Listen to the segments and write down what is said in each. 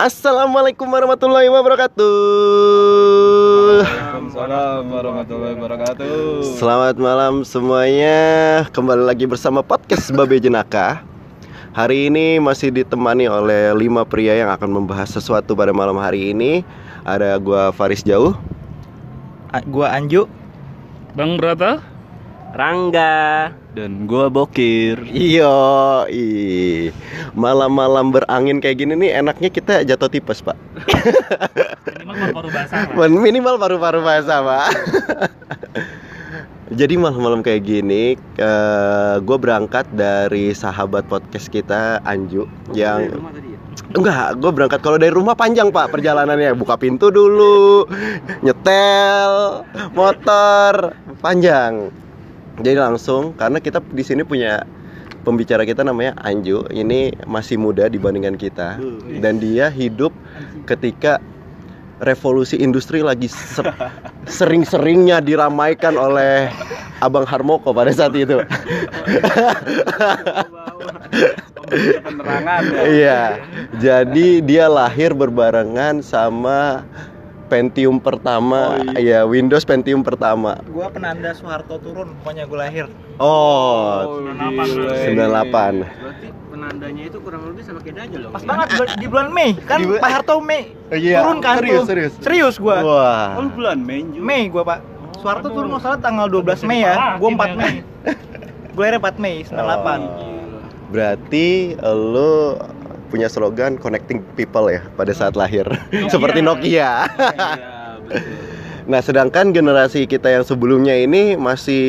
Assalamualaikum warahmatullahi wabarakatuh. Waalaikumsalam warahmatullahi wabarakatuh. Selamat malam semuanya. Kembali lagi bersama podcast Babe Jenaka. Hari ini masih ditemani oleh lima pria yang akan membahas sesuatu pada malam hari ini. Ada gua Faris Jauh. A- gua Anju Bang Brata Rangga Dan gua Bokir. Iyo, ih. malam-malam berangin kayak gini nih enaknya kita jatuh tipes pak. minimal paru-paru basah. Men- Minimal paru-paru basah pak. Jadi malam-malam kayak gini, gue berangkat dari sahabat podcast kita Anju yang enggak, gue berangkat kalau dari rumah panjang pak perjalanannya, buka pintu dulu, nyetel, motor panjang. Jadi langsung karena kita di sini punya pembicara kita namanya Anju, ini masih muda dibandingkan kita dan dia hidup ketika revolusi industri lagi se- sering-seringnya diramaikan oleh Abang Harmoko pada saat itu. Ya. Iya. Jadi dia lahir berbarengan sama Pentium pertama, ya Windows Pentium pertama. gua penanda Soeharto turun pokoknya gua lahir Oh, gila. 98. Berarti penandanya itu kurang lebih sama kayak Dajjal dong. pas banget bulan- di bulan Mei kan Di Pak Harto Mei Iya, turun kan serius, tuh. serius. serius gua Wah. Oh, bulan Mei juga. Mei gua Pak Soeharto turun nggak salah tanggal 12 Mei ya gua 4 Mei gua lahir 4 Mei 98 Oh. Berarti lo punya slogan connecting people ya pada saat lahir. Seperti Nokia. Iya, betul. Nah, sedangkan generasi kita yang sebelumnya ini masih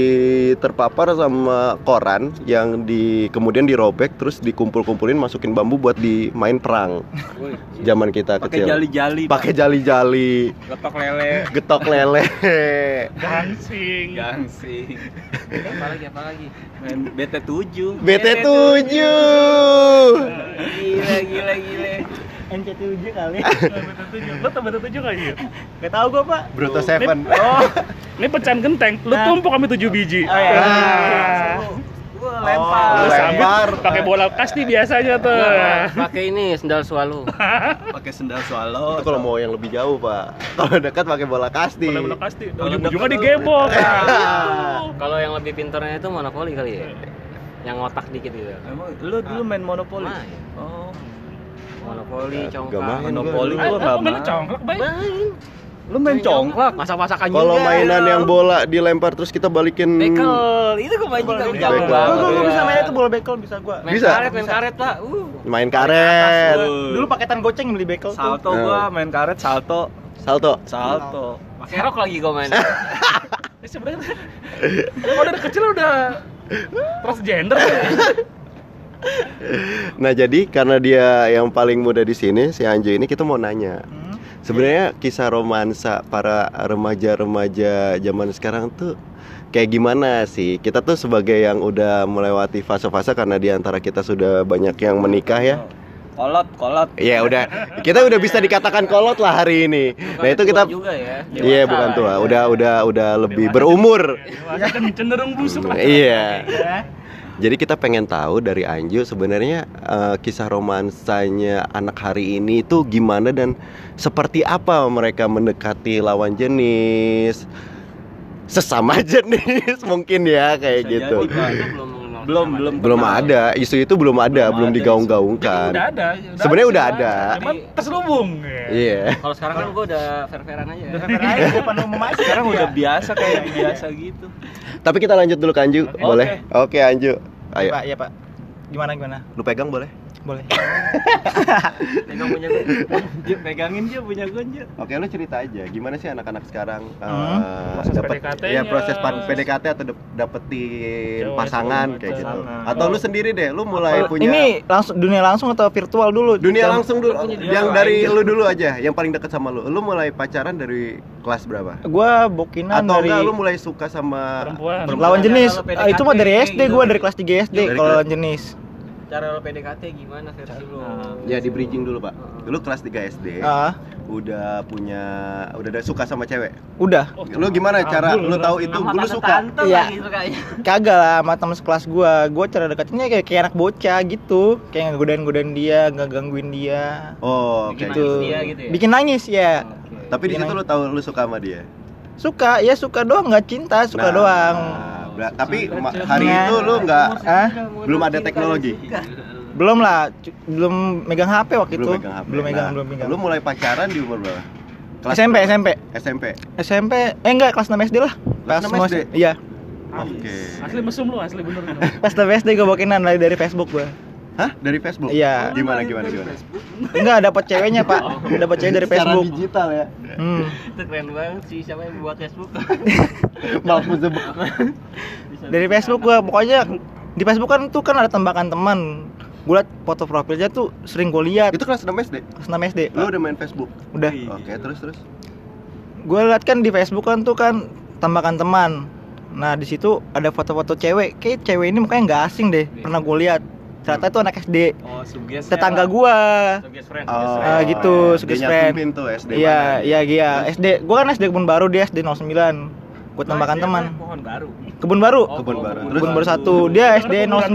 terpapar sama koran yang di kemudian dirobek terus dikumpul-kumpulin masukin bambu buat dimain perang. Zaman kita Pakai kecil. jali-jali. Pak. Pakai jali-jali, Getok lele. getok lele. Gangsing. Gangsing. apa lagi apa lagi? Main BT7. BT7. Gila gila gila. NC7 kali Lo tau betul tujuh gak sih? gak tau gua Pak Bruto Seven. Oh, ini pecahan genteng. Lu Nah. tumpuk kami tujuh biji. Oh, iya. Ah. Gua Oh, lempar. Lu lempar. pakai bola kasti biasanya tuh. Pakai ini sendal swallow. Pakai sendal swallow. Itu kalau mau yang lebih jauh, Pak. Kalau dekat pakai bola kasti. Bola bola kasti. Kalau Ujung-ujungnya digebok. Kalau yang lebih pintarnya itu monopoli kali ya. Yang otak dikit gitu. Emang lu dulu main monopoli? Main. Oh. Monopoli, Nggak congkak. main. Monopoli gua enggak main main. congklak, Bay? Main. Lu main congklak. Masak-masakan juga. Kalau mainan yang bola dilempar terus kita balikin Bekel, itu gue main juga gua, gua, gua bisa main itu bola bekel bisa gua Main Bisa? karet, main karet, Pak. Uh. main karet. dulu paketan goceng beli bekel tuh Salto Nah. gua main karet salto. Salto. Salto. Pakai rok lagi gue main. Eh, Sebenarnya kalau dari kecil udah transgender. Nah, jadi karena dia yang paling muda di sini, si Anjo ini kita mau nanya. Hmm. Sebenarnya kisah romansa para remaja-remaja zaman sekarang tuh kayak gimana sih? Kita tuh sebagai yang udah melewati fase-fase karena di antara kita sudah banyak yang menikah ya. Kolot, kolot. Ya udah, kita udah bisa dikatakan kolot lah hari ini. Nah, itu kita juga ya. Iya, bukan tua. Udah udah udah lebih berumur. Dewasa kan cenderung busuk lah. Iya. Jadi kita pengen tahu dari Anju sebenarnya eh, kisah romansanya anak hari ini itu gimana dan seperti apa mereka mendekati lawan jenis sesama jenis mungkin ya kayak Bisa gitu. jadi, belum Belum, belum. Belum ada, isu itu belum ada, Belum belum ada digaung-gaungkan. Udah ada. Sebenarnya udah ada. Cuman terselubung. Iya. Kalau sekarang kan gue udah fair-fairan aja. udah fair aja depan umum aja Sekarang Iya. udah biasa kayak biasa gitu. Tapi kita lanjut dulu ke Anju, Oke. boleh? Oke, Anju. Ayo, Pak, ya Pak. Gimana gimana? lu pegang boleh? Boleh. Pegang punya gue. Pegangin dia punya gonjat. Oke, lu cerita aja. Gimana sih anak-anak sekarang eh, Hmm. Proses dapet- PDKT-nya. ya proses PDKT atau dap- dapetin pasangan kayak gitu. Atau lu sendiri deh, lu mulai punya Ini langsung dunia langsung atau virtual dulu? dunia Jam- langsung dulu. Yang dari lu dulu aja, yang paling deket sama lu. Lu mulai pacaran dari kelas berapa? Gua bokinan Atau dari enggak lu mulai suka sama Perempuan. lawan jenis. Ah, itu mah dari PDKT SD gitu. gua dari kelas 3 SD kalau lawan jenis. Cara lo PDKT gimana versi lo? Ya di bridging dulu, Pak. Lu kelas 3 SD. Ah, udah punya udah ada suka sama cewek. Udah. Oh, Lu gimana cara kabul lu tahu itu tante suka? Iya. Kagak lah sama temen sekelas gua. Gua cara dekatnya kayak, kayak anak bocah gitu. Kayak ngegodain-godain dia, nggak gangguin dia. Oh, Bikin kayak Gitu. gitu. dia gitu ya? Bikin nangis ya. Oke. Tapi di situ lu tahu lu suka sama dia. Suka, ya suka doang, nggak cinta, suka Nah, doang. Tapi hari itu lu nggak Hah? belum ada teknologi. Belum lah, belum megang HP waktu Belum itu. megang HP. Belum megang, Nah, belum megang. Lu mulai pacaran di umur berapa? SMP, berapa? SMP. SMP. SMP, eh enggak kelas 6 SD lah. Kelas 6 mau- SD? Iya. Oke. Asli mesum lu, asli bener. bener. Pas 6 SD gue bokinan dari, dari Facebook gua. Hah? Dari Facebook? Iya. Gimana gimana gimana? Enggak dapat ceweknya, Pak. Dapat cewek dari Secara Facebook. digital ya. Hmm. Itu keren banget sih siapa yang buat Facebook. Maaf Zuckerberg. Dari Facebook gua pokoknya di Facebook kan tuh kan ada tembakan teman. Gue liat foto profilnya tuh sering gue lihat Itu kelas 6 SD. kelas 6 SD. Lu udah main Facebook? Udah. Oke, terus terus. Gue liat kan di Facebook kan tuh kan tambakan teman. Nah di situ ada foto-foto cewek. Kayak cewek ini mukanya nggak asing deh. Pernah gue lihat. Ternyata itu anak SD. Oh, suges. Tetangga gua. Suges friend. Oh, Ah, gitu, dia suges friend. tuh SD Iya, mana. iya, iya. SD. Gua kan SD kebun baru dia SD 09. Gue tambakan teman. Pohon baru. Kebun baru. Oh, Kebun baru. Terus Kebun baru satu. Dia SD 09.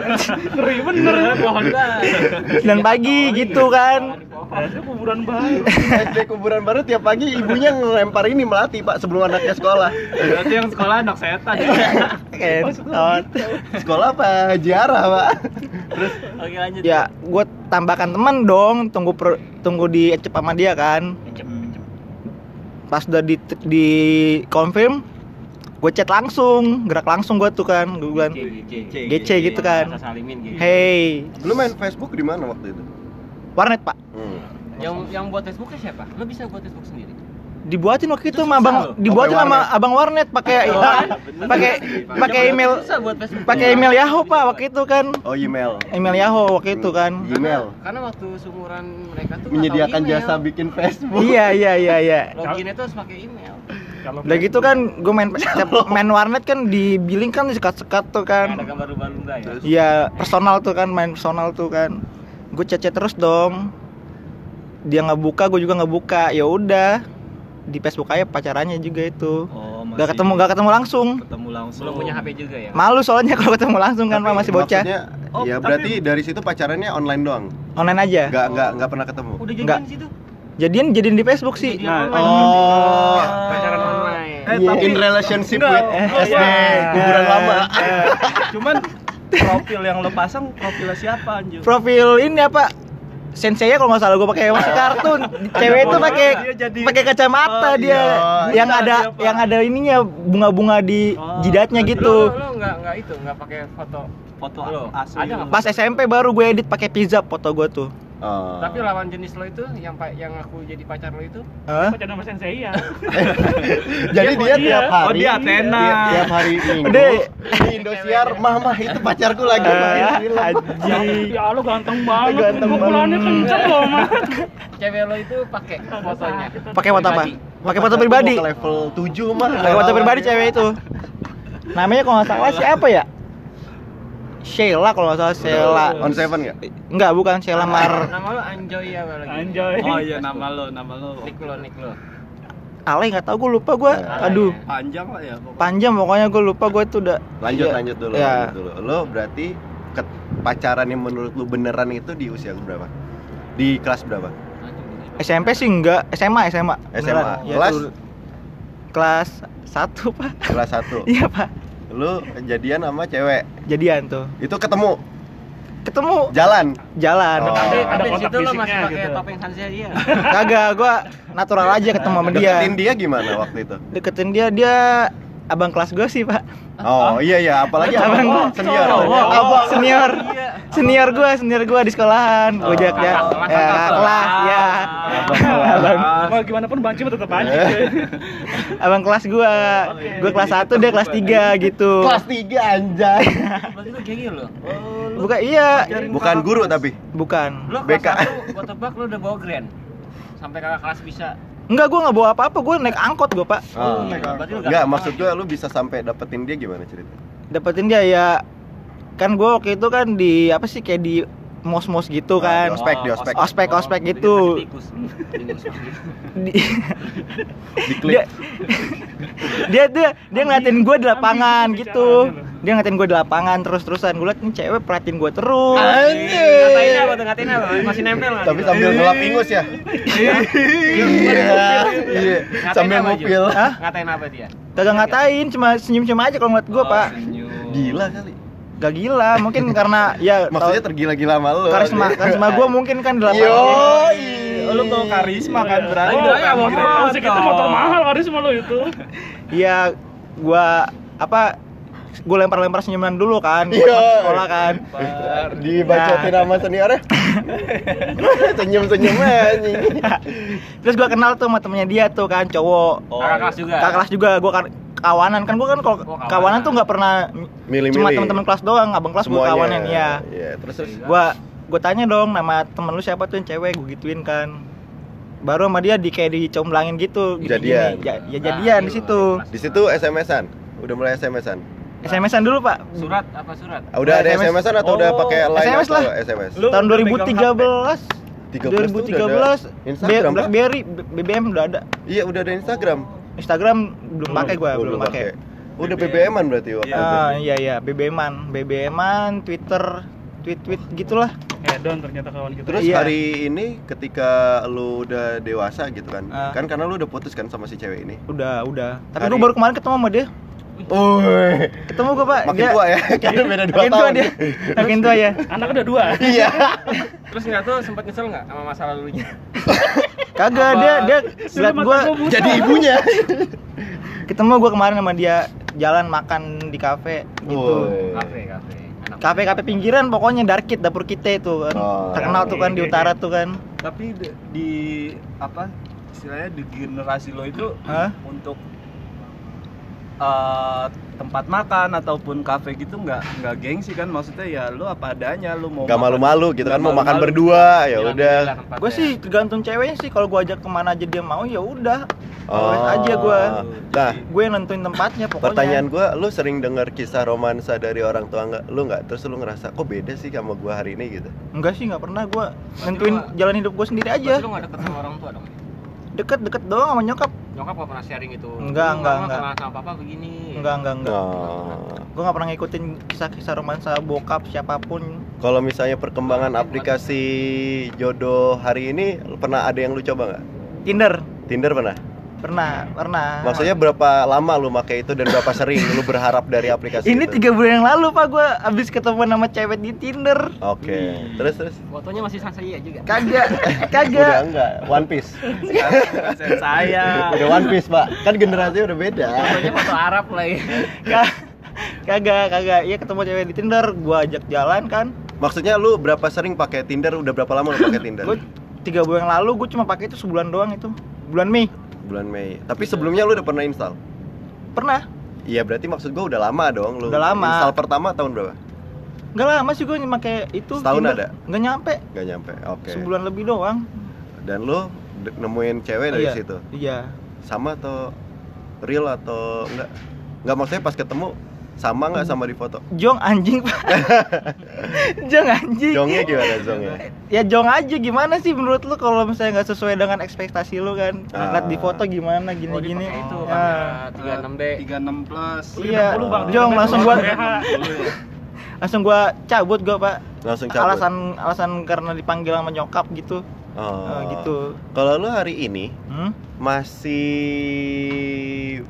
Ngeri bener. Pohon baru. 9 pagi gitu kan. Ada kuburan baru. SD kuburan baru tiap pagi ibunya ngelempar ini melati pak sebelum anaknya sekolah. Berarti yang sekolah anak setan. Kentot. Sekolah apa ziarah pak? Oke lanjut. Ya, gue tambahkan teman dong. Tunggu per- tunggu di ecep sama dia kan. Pas udah di di confirm, gue chat langsung, gerak langsung gue tuh kan. Gue bilang, GC gitu kan. Hey, Lu main Facebook di mana waktu itu? warnet pak. Hmm. Yang yang buat Facebooknya siapa? Lo bisa buat Facebook sendiri? Dibuatin waktu itu sama abang, dibuatin sama warnet. abang warnet pakai pakai pakai email Bisa buat Facebook. pakai email Yahoo pak waktu itu kan. Oh email. Email Yahoo waktu itu kan. Email. Karena waktu seumuran mereka tuh Menyediakan jasa bikin Facebook. Iya iya iya iya. Loginnya tuh harus pakai email. Kalau Udah gitu kan gue main main warnet kan di billing kan sekat-sekat tuh Yang ada kan. gambar balunga ya. Iya, personal tuh kan main personal tuh kan. Gue chat terus dong. Dia nggak buka, gue juga nggak buka. Ya udah. Di Facebook aja pacarannya juga itu. Oh, Gak ketemu gak ketemu langsung. ketemu langsung. Belum punya HP juga ya? Malu soalnya kalau ketemu langsung kan Tapi Pak masih bocah. Maksudnya, Oh, ya tapi- berarti dari situ pacarannya online doang. Online aja. Nggak nggak nggak pernah ketemu. Udah jadian situ. Jadian jadian di Facebook sih. Jadian Nah, online. Oh. pacaran online. Eh, tapi In relationship Enggak. with Oh, SD kuburan lama. cuman profil yang lo pasang profilnya siapa anjir? Profil ini apa? Sensei kalau nggak salah gue pakai masih kartun. Cewek itu pakai pakai kacamata Oh, dia. iya. yang Bisa ada dia, yang ada ininya bunga-bunga di Oh, jidatnya Lo, gitu. lo enggak enggak itu, enggak pakai foto foto lo. Ada enggak? Pas SMP baru gue edit pakai pizza foto gue tuh. Oh. Tapi lawan jenis lo itu yang yang aku jadi pacar lo itu Hah? Pacaran sama sensei ya. Jadi dia dia. tiap hari Oh, dia Athena. dia tiap hari minggu Udah. di Indosiar, "Mah, mah itu pacarku lagi main Ah, film." Anjing. Ya lo ganteng banget. Ganteng Pukulannya banget. kenceng loh, Mat. cewek lo itu pakai fotonya. Pakai foto apa? Pakai foto pribadi. level 7 mah. Pakai foto pribadi cewek itu. Namanya kalau nggak salah siapa ya? Sheila kalau nggak salah Sheila. On seven nggak? Enggak, bukan Sheila Mar. Nama lo Anjoy apa lagi? Anjoy. Oh iya nama lo, nama lo. Nick lo, Nick lo. Ale nggak tahu gue lupa gue. Aduh, Panjang lah ya. pokoknya. panjang pokoknya gue lupa gue tuh udah. Lanjut Iya. lanjut dulu, Ya. lanjut dulu. Lo berarti ke pacaran yang menurut lu beneran itu di usia berapa? Di kelas berapa? SMP sih enggak, SMA SMA. SMA. Beneran. Ya, Kelas? kelas satu pak. Kelas 1. Iya pak. Lu jadian sama cewek. Jadian tuh. Itu ketemu Ketemu jalan. jalan. Oh. Tapi, Ada kontak situ lo masih fisiknya pakai gitu. topeng Hansia dia. Kagak, gua natural aja ketemu sama dia. Deketin dia gimana waktu itu? Deketin dia dia abang kelas gue sih pak. Oh iya iya, apalagi Abang abang gua. senior. Oh, Abang. senior. Iya. Senior gue, senior gue di sekolahan. Gue ajak ya, ya kelas, kelas. ya. Abang Mau gimana pun banci mah tetap aja. abang kelas gue. Gue kelas 1, dia kelas 3 gitu. Kelas 3 anjay. Berarti lo gengil lo. Oh, Bukan iya, Bukan guru tapi. bukan. BK. kelas satu, gua tebak lo udah bawa grand. Sampai kakak kelas bisa. Enggak, gue nggak bawa apa-apa. Gue naik angkot gue pak. Oh, iya, berarti lu Enggak, gak maksud gua lu bisa sampai dapetin dia gimana cerita? dapetin dia ya kan gue waktu itu kan di apa sih kayak di mos-mos gitu kan di ospek, di ospek. ospek ospek gitu Tikus. Di- dia dia dia dia ngeliatin gue di lapangan gitu dia ngeliatin gue di lapangan terus terusan gue liat nih cewek perhatiin gue terus Ngatain apa tuh? Ngatain apa? Masih nempel nggak? Tapi sambil ngelap ingus ya. Iya. Iya. Ngatain Sambil. Hah? Ngatain apa dia? kagak ngatain cuma senyum senyum aja kalau ngeliat gue Oh, pak. Gila kali. Gak gila mungkin karena ya Maksudnya tau- tergila-gila sama lu. karisma karisma gue mungkin kan di lapangan Yo. Lu tuh karisma kan berarti. Oh, ya, motor, motor. musik itu motor mahal karisma lo itu. Iya, gua apa? Gue lempar-lempar senyuman dulu kan, Iya. waktu sekolah kan. Dibacotin sama seniornya. Senyum-senyum anjing. Terus gua kenal tuh sama temennya dia tuh kan, cowok. Kakak kelas juga. Kakak kelas juga, gua kan kawanan kan gua kan kalau Oh, kawanan. kawanan tuh nggak pernah Milih-milih. cuma teman-teman kelas doang, abang kelas gua kawanan ya. Iya, terus terus. Gua gua tanya dong nama temen lu siapa tuh yang cewek, gua gituin kan. Baru sama dia di kayak dicomblangin gitu. gini-gini. Jadian. Ya, ya Nah, jadian di iya, situ. Di situ SMS-an. Udah mulai SMS-an. SMS-an dulu, Pak. Surat apa surat? Ah, Udah ada SMS. SMS-an atau udah Oh, pakai line SMS lah. SMS? Lu Tahun udah megang 2013. 13 tuh udah 2013 ada Instagram, Pak. BlackBerry BBM udah ada. Iya, udah ada Instagram. Instagram belum pakai gua, belum pakai. Udah BBM-an berarti waktu itu. Ah iya iya, BBM-an, BBM-an, Twitter, tweet-tweet gitulah. Hedon ternyata kawan kita. Terus Iya. hari ini ketika lu udah dewasa gitu kan. Ah. Kan karena lu udah putus kan sama si cewek ini. Udah, udah. Tapi Hari- gua baru kemarin ketemu sama dia. Woi, Ketemu gua, Pak. makin tua ya. Karena beda 2 Makin tua tahun. dia. Makin tua ya. Anak udah dua. Iya. Terus nggak tuh sempat nyesel nggak sama masa lalunya? Kagak dia dia Sebelum liat mata gua. Jadi ibunya. ketemu gua kemarin sama dia jalan makan di kafe gitu. Kafe, kafe. Anak Kafe-kafe pinggiran pokoknya darkit dapur kita itu kan. Oh, Terkenal tuh kan di utara tuh kan. Tapi di, di apa istilahnya di generasi lo itu Hah? untuk eh, tempat makan ataupun kafe gitu nggak nggak gengsi kan maksudnya ya lu apa adanya lu mau Gak makan- malu-malu gitu kan Nggak mau makan berdua ya Bilang udah. Gue sih tergantung ceweknya sih kalau gua ajak ke mana aja dia mau ya udah. Oh. Aja gua. Nah, Gue nentuin tempatnya pokoknya. pertanyaan gua, lu sering dengar kisah romansa dari orang tua nggak? Lu nggak? Terus lu ngerasa kok beda sih sama gua hari ini gitu? Enggak sih, nggak pernah gue nentuin jalan hidup gue sendiri aja. Lu nggak deket sama orang tua dong? Deket-deket doang sama nyokap. Nyokap nggak pernah sharing itu. Enggak, enggak, enggak. kenal sama papa begini. Enggak, enggak, enggak. Oh. Gue nggak pernah ngikutin kisah-kisah romansa bokap siapa pun. Kalau misalnya perkembangan aplikasi jodoh hari ini pernah ada yang lu coba nggak? Tinder Tinder pernah? Pernah, pernah. Maksudnya berapa lama lu pakai itu dan berapa sering lu berharap dari aplikasi ini itu? tiga bulan yang lalu pak gue abis ketemu sama cewek di Tinder. Oke. Terus terus? Fotonya masih saya juga. Kagak, Udah kagak. enggak, One Piece. Saya Udah One Piece, Pak. Kan generasinya udah beda. Fotonya foto Arab lagi. Ka- Kagak, kagak. Iya ketemu cewek di Tinder, gue ajak jalan kan. Maksudnya lu berapa sering pakai Tinder? Udah berapa lama lu pakai Tinder? Gue tiga bulan yang lalu gue cuma pakai itu sebulan doang itu. Bulan Mei. Bulan Mei. Tapi sebelumnya lu udah pernah install? Pernah. Iya, berarti maksud gua udah lama dong lu. Udah lama. Install pertama tahun berapa? Nggak lama sih gue pakai itu. Setahun Tinder. ada? Nggak nyampe. Gak nyampe. Oke. Sebulan lebih doang. Dan lu nemuin cewek dari Iya. situ. Iya. Sama atau real atau enggak? Enggak maksudnya pas ketemu sama nggak sama di foto? Jong anjing pak. Jong anjing. Jongnya gimana Jongnya? Ya jong aja gimana sih menurut lu kalau misalnya nggak sesuai dengan ekspektasi lu kan? Ah. Lihat di foto gimana gini-gini. Oh, dipakai itu Ya. kamera 36D. 36 plus Iya. 60, Bang. Jong langsung gua langsung gua cabut gua pak. Langsung cabut. Alasan alasan karena dipanggil sama nyokap gitu. Oh. Eh, gitu. Kalau lu hari ini Hmm? masih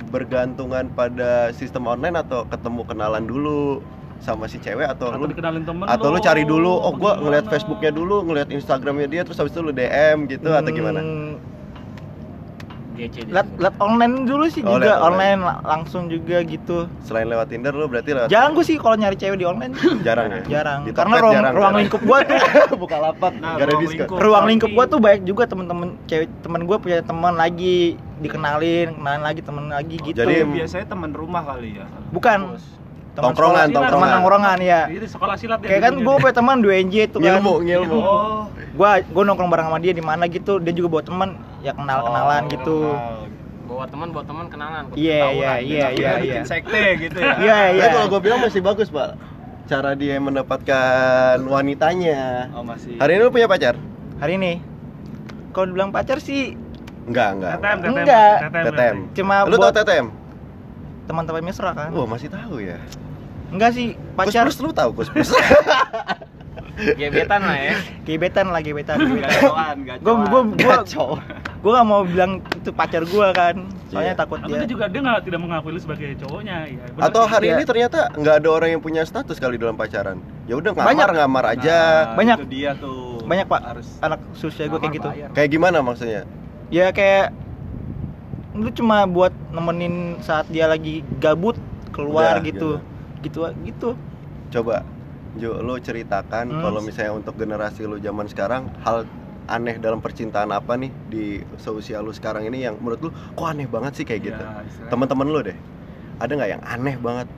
bergantungan pada sistem online atau ketemu kenalan dulu sama si cewek atau, Atau lu dikenalin temen atau lu cari dulu oh gua ngeliat gimana? Facebooknya dulu ngeliat Instagramnya dia terus habis itu lu DM gitu atau gimana Dia. Lihat lihat online dulu sih Oh, juga online. online. la- langsung juga gitu. selain lewat Tinder lu berarti lewat Jarang gue sih kalau nyari cewek di online. jarang ya Jarang. Di Karena ruang, jarang, ruang jarang. lingkup gua tuh buka lapak Nah, gak ada ruang diskon lingkup. ruang lingkup gua tuh banyak juga temen-temen cewek temen gua punya teman lagi dikenalin kenalin lagi temen lagi gitu Jadi- biasanya temen rumah kali ya bukan teman Tongkrongan, sekolah- tongkrongan. teman tongkrongan ya Jadi sekolah silat ya kayak kan gua punya teman 2 NJ tuh kan ngilmu ngilmu oh gua gua nongkrong bareng sama dia di mana gitu dia juga bawa teman ya kenal kenalan Oh, gitu kenal. Bawa teman, bawa teman kenalan. iya iya iya iya Bikin iya sekte gitu ya iya iya Tapi kalau gue bilang masih bagus pak cara dia mendapatkan wanitanya. Oh masih. Hari ini lu punya pacar? Hari ini. Kalau dibilang pacar sih Enggak, enggak. TTM, TTM. Enggak. TTM. cuma Lu tau TTM? teman-teman mesra kan. Wah, masih tahu ya. Enggak sih, pacar plus lu tahu kus plus. Gebetan lah ya. gebetan lah gebetan. Gacoan, gacoan. Gue gue gue. Gue gak mau bilang itu pacar gue kan. Soalnya Iya. takut Atau dia. dia juga dia nggak tidak mengakui lu sebagai cowoknya ya. bener Atau hari Iya. ini ternyata nggak ada orang yang punya status kali dalam pacaran. Ya udah ngamar Banyak. ngamar aja. Nah, Banyak. Itu dia tuh. Banyak, Pak. Harus Anak susah gue kayak gitu. bayar. Kayak gimana maksudnya? Ya kayak lu cuma buat nemenin saat dia lagi gabut keluar Udah, gitu. Gitu gitu. Coba Jo, lo ceritakan Hmm. kalau misalnya untuk generasi lo zaman sekarang hal aneh dalam percintaan apa nih di seusia lo sekarang ini yang menurut lo kok aneh banget sih kayak gitu? Ya, istilahnya, Teman-teman lo deh, ada nggak yang aneh banget?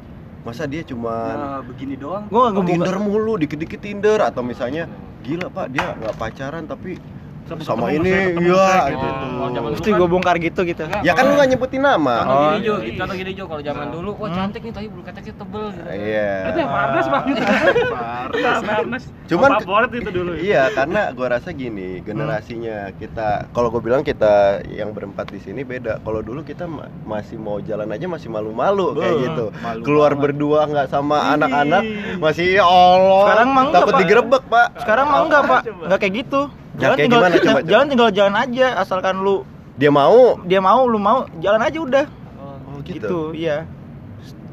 Masa dia cuma ya, begini doang. Gue gak Tinder mulu, dikit-dikit Tinder atau misalnya gila pak dia nggak pacaran tapi Sama mesra, ini iya gitu. Oh, Mesti gue bongkar gitu gitu. Ya kan lu nggak nyebutin nama. Contoh Oh, gini Jo, iya. contoh gini Jo kalau zaman dulu, wah Hmm. cantik nih tapi bulu keteknya tebel gitu. Iya. Itu yang Farnas bang itu. Farnas. Farnas. Cuman Oh, favorit itu dulu. Iya, karena gua rasa gini, generasinya kita kalau gue bilang kita yang berempat di sini beda. Kalau dulu kita ma- masih mau jalan aja masih malu-malu kayak gitu. malu Keluar banget. berdua nggak sama anak-anak masih ya Allah. Sekarang mah enggak, takut Pak. digerebek, Pak. Sekarang mah enggak pak, enggak kayak gitu. Ya, Jalan kayak tinggal gimana? Coba, jalan tinggal jalan aja, asalkan lu Dia mau. dia mau lu mau jalan aja udah. Oh, Gitu, iya.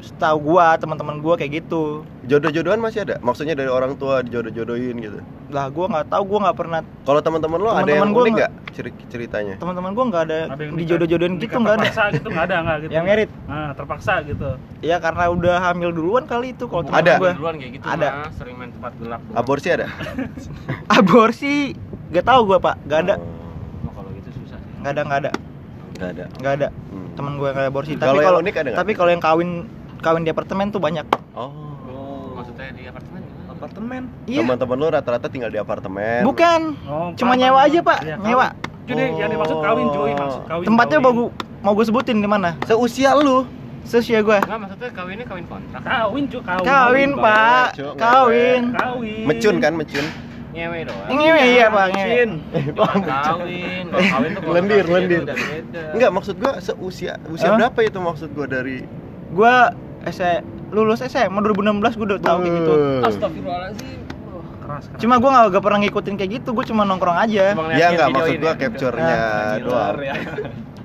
Setahu gua, teman-teman gua kayak gitu. Jodoh-jodohan masih ada? Maksudnya dari orang tua dijodoh-jodohin gitu. Lah gua nggak tahu, gua nggak pernah Kalau teman-teman lo ada yang Teman-teman gua unik nggak- nggak ceri- ceritanya? teman-teman gua nggak ada, Ada yang dijodoh-jodohin gitu nggak ada. Terpaksa gitu nggak ada nggak gitu. Yang merit. Nah, terpaksa gitu. Ya karena udah hamil duluan kali itu kalau teman Ada. gua. Duluan kayak gitu Ada. mah, sering main tempat gelap doang. Aborsi ada? Aborsi gak tahu gua pak, gak ada, Oh, kalau gitu susah sih. nggak ada, nggak ada, Nggak ada. nggak ada. Hmm. Temen gua yang ada aborsi. Kalau Tapi kalau unik ada nggak? tapi kalau yang kawin kawin di apartemen tuh banyak. Oh. Oh, Maksudnya di apartemen gimana? apartemen. Iya. Teman-teman lo rata-rata tinggal di apartemen. Bukan, Oh, cuma nyewa aja pak, Iya, nyewa. kawin. Jadi yang dimaksud kawin cuy, maksud kawin. Tempatnya kawin. mau gua, mau gue sebutin di mana? Seusia lu. Seusia gua. Enggak, maksudnya kawinnya kawin kontrak. Kawin cuy, kawin. Kawin Bang. pak, Cuk, kawin. Kawin. Mecun kan, mecun. Nyewe doang. Ngewe iya pak, ngewe. Cin. Bukan kawin. Kalau kawin tuh Lendir, lendir. Enggak, maksud gua seusia usia Hah? berapa itu maksud gua dari Gua S lulus SMA 2016 gua udah tahu kayak gitu. Astagfirullahaladzim. Keras, keras. Cuma gua nggak gak pernah ngikutin kayak gitu, gua cuma nongkrong aja. Cuma Ya enggak videoin maksud gua ya. capture-nya Gila, doang. ya.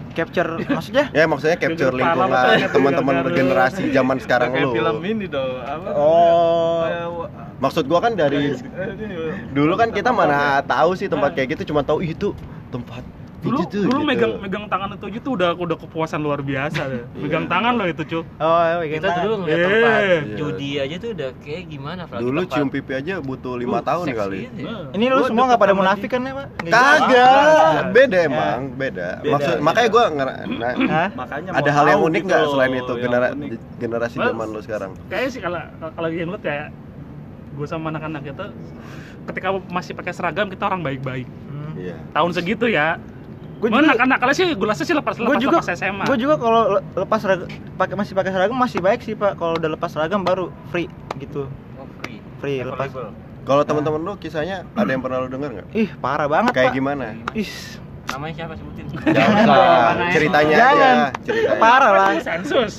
Capture maksudnya? Ya maksudnya capture lingkungan teman-teman generasi zaman sekarang Kayak lu. film ini dong. Apa? Oh. Maksud gua kan dari dulu kan kita mana tahu sih tempat kayak gitu cuma tahu "Ih, itu tempat dulu itu tuh, dulu gitu. megang megang tangan itu aja tuh udah udah kepuasan luar biasa deh. Iya. megang tangan loh itu cuy Oh, iya, Kita kita dulu ngeliat Eh. tempat Iya. judi aja tuh udah kayak gimana apalagi Dulu tempat- cium pipi aja butuh lima Uh, tahun kali. gitu ya. Nah. Ini lu semua nggak pada munafik kan ya, Pak? Gitu. Kagak, Ah. beda Ya. emang, beda. Beda, Maksud beda. makanya gua ngera- nah? Makanya ada hal yang unik gitu nggak loh, selain itu generasi zaman lu sekarang? kayaknya sih kalau kalau yang lihat kayak gue sama anak-anak itu ketika masih pakai seragam kita orang baik-baik Hmm. Iya. tahun segitu ya Gua Gua juga anak-anak sih gue rasa sih lepas Gua lepas juga- lepas SMA Gue juga kalau le- lepas seragam pakai masih pakai seragam masih baik sih pak. Kalau udah lepas seragam baru free gitu. Oh, free. Free lepas. Kalau teman-teman lu kisahnya ada yang pernah lu denger nggak? Ih parah banget Kayak pak. gimana? Ih Namanya siapa sebutin? Jangan lah, Mana ya? ceritanya Jangan. aja, ceritanya. parah lah. sensus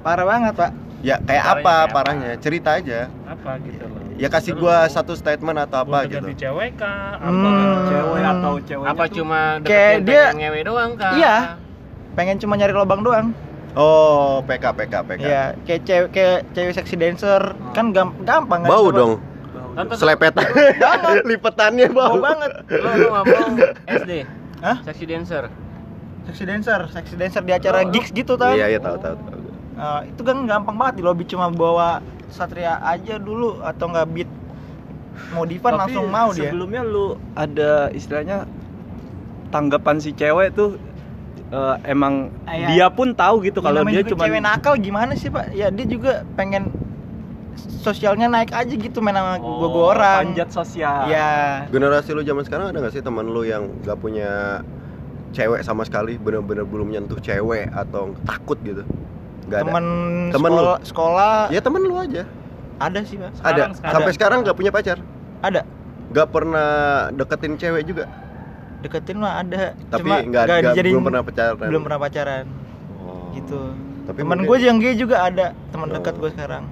Parah banget pak. Ya kayak Parahnya apa kayak apa? parahnya? Cerita aja. apa gitu loh Ya kasih gua satu statement atau apa gitu. ganti cewek kah apa Hmm. Cewek atau cewek Apa cuma Kayak deketin dia- pengen ngewe doang kah? Iya. Pengen cuma nyari lubang doang. Oh, PK PK PK. Iya. Kayak cewek kayak cewek seksi dancer kan gam- gampang kan? Bau dong. Tentu Selepetan. Lipetannya Bau bau. banget. Lo mau SD? Hah? Seksi dancer. Seksi dancer, seksi dancer di acara gigs gitu tau? Iya, iya tahu tahu tahu. Nah, itu kan gampang banget di lobby cuma bawa satria aja dulu atau nggak beat modifan Tapi langsung mau dia. Sebelumnya lu ada istilahnya tanggapan si cewek tuh eh, emang Ah, iya. dia pun tahu gitu Ya, kalau dia cuma cewek nakal gimana sih pak? Ya dia juga pengen sosialnya naik aja gitu main sama gua gua orang. Oh, panjat sosial. Ya. Generasi lu zaman sekarang ada nggak sih teman lu yang nggak punya cewek sama sekali, bener-bener belum nyentuh cewek atau takut gitu? Gak ada. Temen, Temen lu? sekolah, sekolah Ya temen lu aja. ada sih pak. Ada. Sekarang, sampai sekarang nggak punya pacar? Ada. Nggak pernah deketin cewek juga? Deketin mah ada. Tapi Cuma nggak belum pernah pacaran. belum pernah pacaran. Oh. gitu. Tapi teman mungkin- gue yang gay juga ada. Teman Oh. dekat gue sekarang.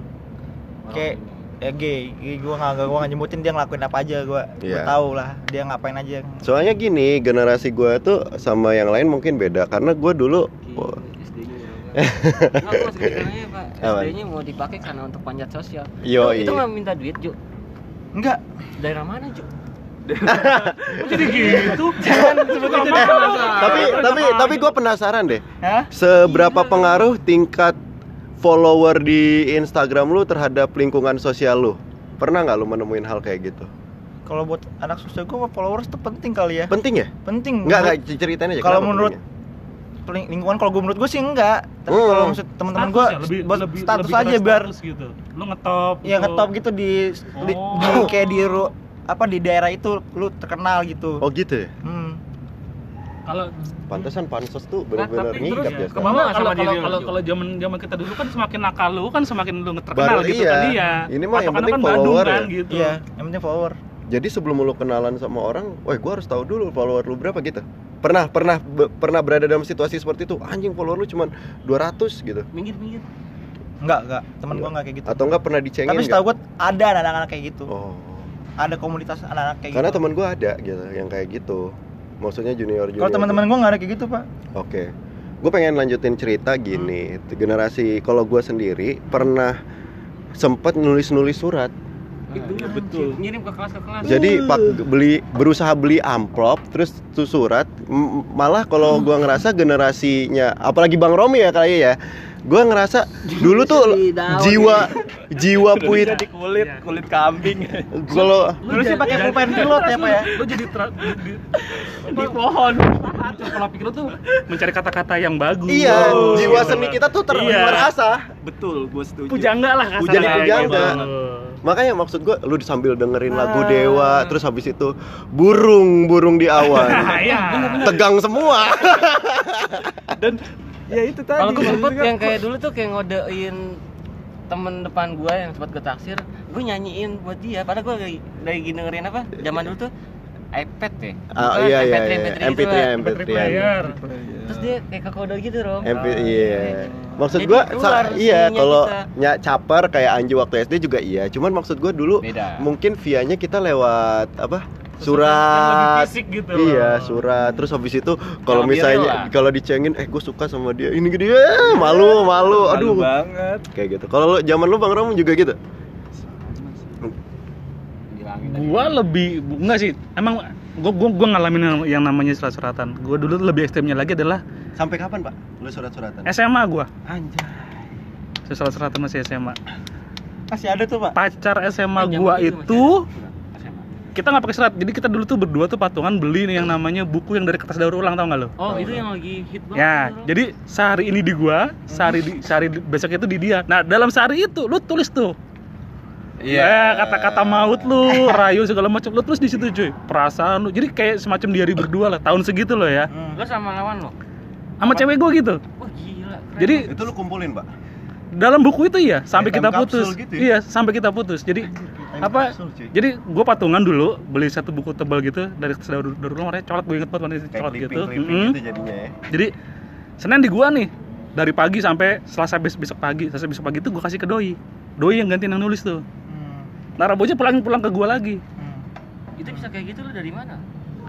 Kayak ya gay, gay gue nggak gue nggak nyebutin dia ngelakuin apa aja gue gue Iya. tahu lah dia ngapain aja. Soalnya gini generasi gua tuh sama yang lain mungkin beda. Karena gue dulu oh, Gua sekarangnya Pak. SD-nya mau dipakai karena untuk panjat sosial. Yo, Itu- Itu nggak minta duit, Ju. enggak Daerah mana, Ju? Jadi gitu. Jangan jadi penasaran. tapi tapi tapi gue penasaran deh Hah? seberapa pengaruh tingkat follower di Instagram lu terhadap lingkungan sosial lu pernah nggak lu menemuin hal kayak gitu kalau buat anak sosial gue followers tuh penting kali ya penting ya penting nggak ceritain aja kalau menurut pentingnya? Ling- lingkungan kalau gue menurut gue sih enggak tapi Hmm. kalau maksud teman-teman gue ya, lebih, buat lebih, status lebih aja biar status gitu. Lu ngetop. ya gitu. ngetop gitu di, di, Oh. di kayak di ru- apa di daerah itu lu terkenal gitu oh gitu ya hmm. Kalau pantesan pansos tuh Nah, bener-bener tapi ngigap terus ya ya, ke mana kalau kalau kalau kalau zaman zaman kita dulu kan semakin nakal lu kan semakin lu terkenal Baru gitu iya. kan iya. Ini mah yang penting kan follower kan ya. gitu. iya yang penting follower jadi sebelum lu kenalan sama orang wah gue harus tahu dulu follower lu berapa gitu. Pernah pernah be- pernah berada dalam situasi seperti itu anjing follower lu cuman 200 gitu. Minggir, minggir. enggak enggak. Teman gue enggak. kayak gitu. Atau enggak pernah dicengin tapi setahu gue ada anak-anak kayak gitu. Oh. Ada komunitas anak-anak kayak karena gitu. teman gue ada gitu yang kayak gitu. Maksudnya junior junior kalau teman-teman gue nggak ada kayak gitu pak. Oke, gue pengen lanjutin cerita gini. Generasi kalau gue sendiri pernah sempet nulis-nulis surat. Itu betul. Ngirim ke kelas ke kelas. Jadi pak beli berusaha beli amplop, terus tuh surat. Malah kalau gue ngerasa generasinya, apalagi Bang Romi ya kali ya, gue ngerasa dulu tuh jiwa jiwa puit. di kulit Iya. kulit kambing Kalau Dulu sih pakai pulpen pilot ya, Pak, ya? Lu jadi di, di, di pohon pola pikir lu tuh mencari kata-kata yang bagus. iya, Oh, jiwa gitu. seni kita tuh Iya. terasah. betul gue setuju Pujangga lah kasarnya Jadi pujangga. Makanya maksud gue, lu sambil dengerin lagu Ah. Dewa, terus habis itu burung-burung di awan. Iya. tegang semua. dan ya itu tadi Kalau gue sempet maksudnya yang kayak dulu tuh kayak ngodein temen depan gue yang sempat gue taksir, gue nyanyiin buat dia. Padahal gue lagi, lagi dengerin apa? Zaman dulu tuh iPad ya. Ah, Bukan, iya iya MP3, iya. MP3 MP3 gitu lah. MP3. player. Terus dia kayak ke kode gitu dong. MP iya. Maksud gua iya kalau nyak caper kayak Anju waktu SD juga iya. Cuman maksud gua dulu Beda. mungkin via-nya kita lewat apa? Surat. fisik gitu Iya, loh. surat. Terus habis itu kalau misalnya kalau dicengin eh gue suka sama dia. Ini dia malu, malu. Malu Aduh. banget Kayak gitu. Kalau lu zaman lu Bang Rom juga gitu. Gua lebih enggak sih. Emang gua gua, gua ngalamin yang- yang namanya surat-suratan. Gua dulu lebih ekstrimnya lagi adalah Sampai kapan, Pak? Lu surat-suratan? SMA gua. Anjay. Surat-suratan masih SMA. masih ada tuh pak Pacar SMA Zaman gua itu kita nggak pakai surat. Jadi kita dulu tuh berdua tuh patungan beli nih yang namanya buku yang dari kertas daur ulang tau nggak lo? Oh, itu yang lagi hit banget. Ya, jadi sehari ini di gua, sehari di sehari di- besok itu di dia. Nah, dalam sehari itu lu tulis tuh. Ya, kata-kata maut lu, rayu segala macam lu tulis di situ cuy. Perasaan lu. Jadi kayak semacam diary berdua lah, tahun segitu loh ya. Hmm. Lo sama lawan lo. Sama cewek gua gitu. Wah, gila. keren. Jadi Itu lu kumpulin, Pak? dalam buku itu iya sampai kita putus. gitu ya? Iya, sampai kita putus. Jadi apa? capsule. Jadi gue patungan dulu beli satu buku tebal gitu dari daur ulang warnanya colot gue inget banget warnanya gitu. clipping-clipping Mm-mm. gitu jadinya ya. Jadi Senin di gua nih dari pagi sampai Selasa bes- besok pagi. Selasa besok pagi itu gua kasih ke doi. Doi yang gantiin yang nulis tuh. Hmm. Nah, Raboja pulang pulang ke gua lagi. Hmm. itu bisa kayak gitu lo dari mana?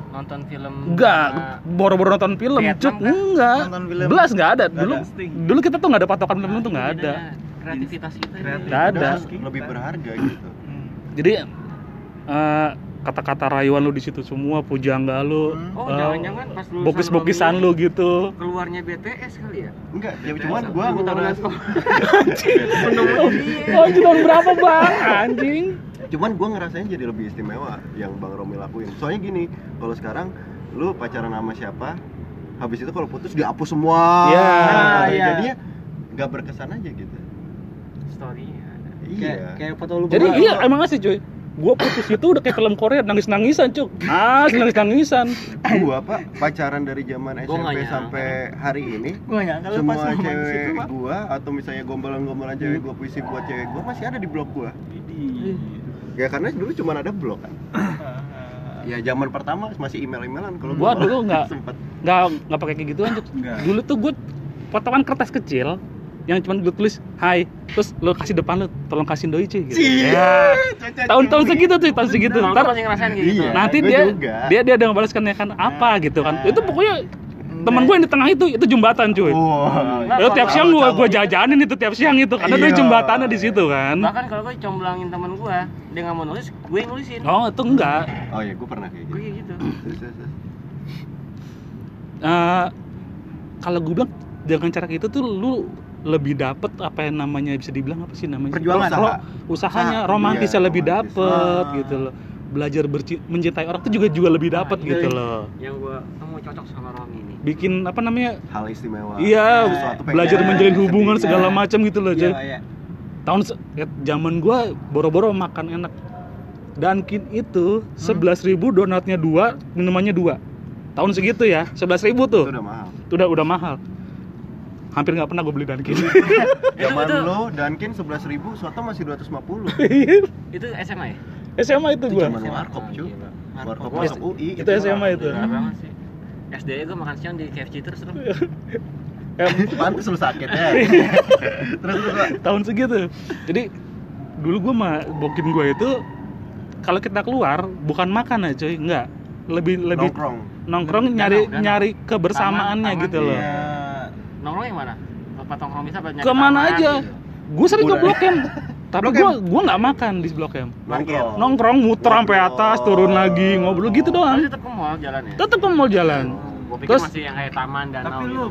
Nonton film Enggak, boro-boro nonton film, Vietnam cut. kan? Enggak. Nonton film. Belas enggak ada. Nggak Dulu ada. dulu kita tuh enggak ada patokan film tuh enggak Itu ada. Kreativitas kita. Kreatif. Nggak ada. Lebih berharga gitu. Hmm. Jadi eh, kata-kata rayuan lu di situ semua, pujangga lu, Hmm. Oh, eh, jangan-jangan pas lulusan bokis-bokisan lo lu gitu. keluarnya BTS kali ya? Enggak, ya cuman gua tangan ngeras- sekolah. Oh, itu tahun berapa, Bang? Anjing. cuman gua ngerasain jadi lebih istimewa yang Bang Romi lakuin. Soalnya gini, kalau sekarang lu pacaran sama siapa, habis itu kalau putus dihapus semua. Iya. Nah, iya. Jadinya nggak berkesan aja gitu. Story-nya ada. Iya. kayak kayak foto lu Jadi iya emang asli cuy. Gua putus itu udah kayak film Korea nangis nangisan cuk. Ah. Nangis nangisan gua pak pacaran dari zaman Gua SMP sampai hari ini Gue gak nyangka semua cewek gua atau misalnya gombalan-gombalan cewek gua puisi buat cewek gua masih ada di blog gua. Ya karena dulu cuma ada blog. Kan ya zaman pertama masih email-emailan kalau Gua dulu nggak- nggak nggak pakai kayak gituan dulu tuh gue potongan kertas kecil yang cuma gue tulis hai. Terus lo kasih depan lo tolong kasih doi cuy gitu. ya. Tahun-tahun segitu tuh tahun segitu. ntar gitu. Iya. nanti gua dia dia dia ada ngebalaskan ya kan apa gitu kan. Itu pokoknya temen gue yang di tengah itu itu jembatan cuy. Wah, Itu tiap siang gue gue jajanin itu tiap siang itu karena Iya. jembatannya di situ kan. Bahkan kalau gue comblangin temen gue dia nggak mau nulis gue yang nulisin. Oh itu enggak. Oh ya gua pernah kayak gue gitu. kayak gitu. Eh, kalau gue bilang dengan cara itu tuh lu lebih dapet apa yang namanya bisa dibilang apa sih namanya Perjuangan. Ro- usahanya Ah, romantisnya iya, lebih romantis. dapet Ah. gitu loh belajar berci- mencintai orang tuh juga juga lebih dapet Ah, iya, gitu iya. loh yang gue kamu cocok sama Romi nih bikin apa namanya hal istimewa iya pengen belajar sendiri. menjalin hubungan segala Iya. macam gitu loh Iya, Coy. iya. tahun ya, zaman gua boro-boro makan enak Dunkin itu Hmm. sebelas ribu donatnya dua minumannya dua tahun segitu ya sebelas ribu itu tuh udah mahal Itu udah udah mahal hampir nggak pernah gue beli Dunkin. Zaman itu- lo Dunkin sebelas ribu soto masih 250 itu SMA ya? SMA itu itu gua. zaman warkop cuy. Gila. warkop Warkop. masuk UI itu SMA itu. Gila banget sih. SD gue makan siang di KFC terus terus. Eh, pantes lu sakit ya. Terus terus tahun segitu. Jadi dulu gue mah bokin gue itu kalau kita keluar bukan makan aja cuy. Enggak lebih lebih nongkrong. nongkrong nyari nyari kebersamaannya Taman, gitu loh. Iya. Nongkrong yang mana? Tempat nongkrong bisa apa nyari ke mana taman, aja. Gitu. gue sering ke. Blok M. Tapi gue gue nggak makan di Blok M. Nongkrong. Nongkrong muter sampai atas turun lagi ngobrol gitu Tapi doang. tetap ke mall jalannya tetep kan mau jalan. Gue pikir Terus- masih yang kayak taman danau Tapi gitu lu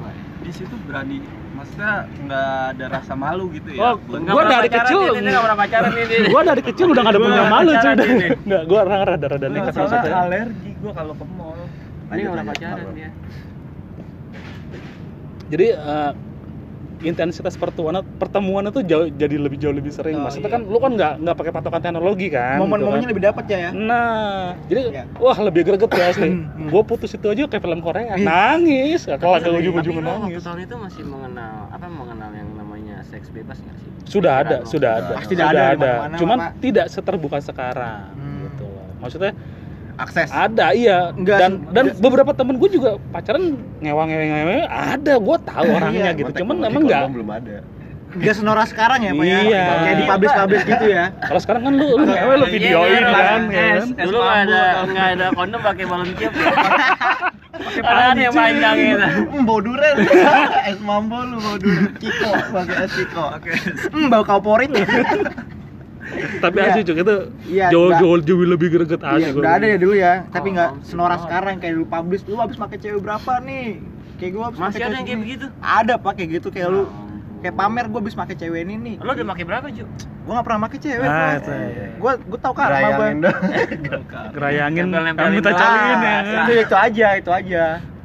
di situ berani maksudnya nggak ada rasa malu gitu ya? Oh, Nggak pernah dari kecil- nggak gue dari kecil udah gak ada punya nggak malu cuy. nggak gue rada rada rada Nggak, nekat soalnya alergi gua kalau ke mall. Ini nggak pernah pacaran lanjut. Jadi eh, intensitas pertemuan pertemuan itu jauh jadi lebih jauh lebih sering Oh, maksudnya iya. kan lu kan nggak nggak pakai patokan teknologi kan Momen-momennya gitu lebih dapat ya ya. kan. nah jadi Iya. wah lebih greget ya asli Hmm. gue putus itu aja kayak film Korea nangis kalau ke Tapi ujung-ujung nangis tahun itu masih mengenal apa mengenal yang namanya seks bebas nggak sih? sudah ada sudah ada Pasti sudah ada ada cuman tidak seterbuka sekarang Hmm. gitu loh maksudnya akses ada iya Enggak, dan se- dan enggak. beberapa temen gue juga pacaran ngewang ngewang ngewang ada gue tahu orangnya Iya, gitu cuman emang nggak kondom belum ada Enggak senora sekarang ya, Pak ya. Iya. Kayak di publish-publish gitu ya. kalau sekarang kan lu lu ngewe lu Iya, videoin iya, kan iya. ya kan? Dulu nggak ada nggak ada kondom pakai balon tiup. Ada yang panjang gitu. Bau duren es mambo lu bau duren Ciko pakai es Ciko Hmm, bau kauporit. Tapi Iya. asli cuy itu Iya, jauh enggak. jauh jauh lebih greget asli Iya, gua. udah ada ya dulu ya, tapi Oh, nggak oh, senora oh. sekarang kayak dulu publish. Lu habis pakai cewek berapa nih? Kayak gua habis Masih ada yang kayak begitu. Ada Pak kayak gitu kayak lu ampun. kayak pamer gua habis pakai cewek ini nih. Lo udah pakai berapa, Ju? Gua nggak pernah pakai cewek. Ah, gua. itu, iya. Gua gua tahu kan sama gua. Rayangin dong gerayangin Nempel-nempelin kamu minta cariin ya Ah, itu itu aja, itu aja.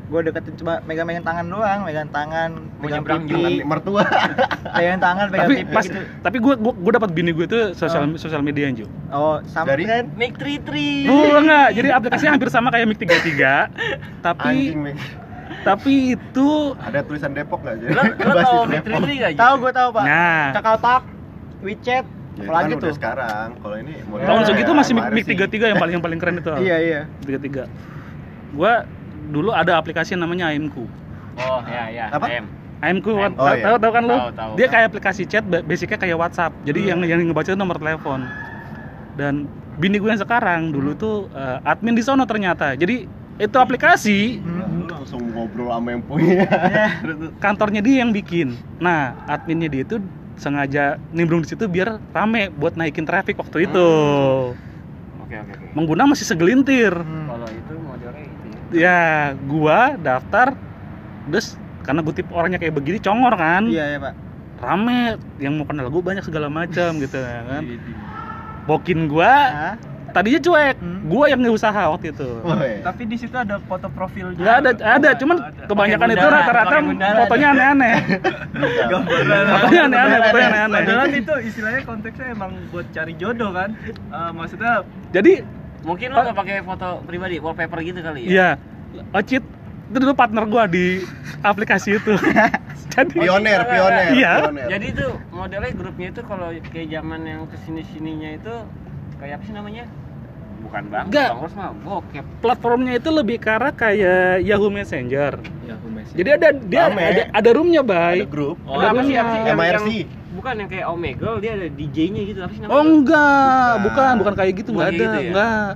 Gua deketin coba megang-megang tangan doang, megang tangan, megang pipi, mertua megang tangan, pegang tapi pipi pas gitu. tapi gue gue gue dapat bini gue tuh sosial sosial media Ju. Oh, sama Dari- kan? Mik tri tri. Oh enggak, jadi aplikasinya hampir sama kayak Mik 33 tapi anjing tapi itu ada tulisan Depok nggak jadi Lo lo tau Mik tri tri nggak, Ju? Tahu gua tahu, Pak. nah Kakao Talk, WeChat, Ya, itu apalagi kan tuh. sekarang kalau ini tahun Ya, segitu masih Mik kemarin Mik sih. 33 yang paling yang paling keren itu. Iya, iya. 33. Gua dulu ada aplikasi yang namanya AIMku. Oh, ya ya. Apa? M. AIMku, Oh, tahu iya. tahu tahu kan lu? Tahu, tahu. Dia kayak aplikasi chat, ba- basicnya kayak WhatsApp. Jadi yang yang ngebaca itu nomor telepon. Dan bini gue yang sekarang dulu tuh eh, admin di sono ternyata. Jadi itu aplikasi Lu langsung ngobrol sama yang punya kantornya dia yang bikin. Nah, adminnya dia itu sengaja nimbrung di situ biar rame buat naikin traffic waktu itu. Oke oke oke. Mengguna masih segelintir. Hmm. Kalau itu modelnya itu ya. Ya, gua daftar terus karena gue tipe orangnya kayak begini congor kan. Iya, iya, Pak. Rame yang mau kenal gue banyak segala macam gitu ya kan. Jadi, Bokin gua Hah? tadinya cuek gua yang usaha waktu itu Woi. Tapi di situ ada foto profil nggak ada ada cuman kebanyakan itu rata-rata bundaran. fotonya aneh-aneh fotonya aneh-aneh fotonya aneh-aneh Padahal itu istilahnya konteksnya emang buat cari jodoh kan. Eh, maksudnya jadi Mungkin lo nggak pakai foto pribadi, wallpaper gitu kali ya? Iya, Ocit itu dulu partner gua di aplikasi itu. Jadi Pioner, pioner, Iya. pioner. Jadi itu modelnya grupnya itu kalau kayak zaman yang ke sini sininya itu kayak apa sih namanya? Bukan bang, Nggak. bang mah bokep. platformnya itu lebih ke arah kayak Yahoo Messenger. Yahoo Messenger. Jadi ada dia Rame. ada, ada roomnya, Ada bay. grup. Oh, sih apa sih yang, yang- bukan yang kayak Omegle dia ada DJ-nya gitu apa sih namanya? Oh enggak, Bukan. bukan, bukan kayak gitu, enggak ada, gitu ya? enggak.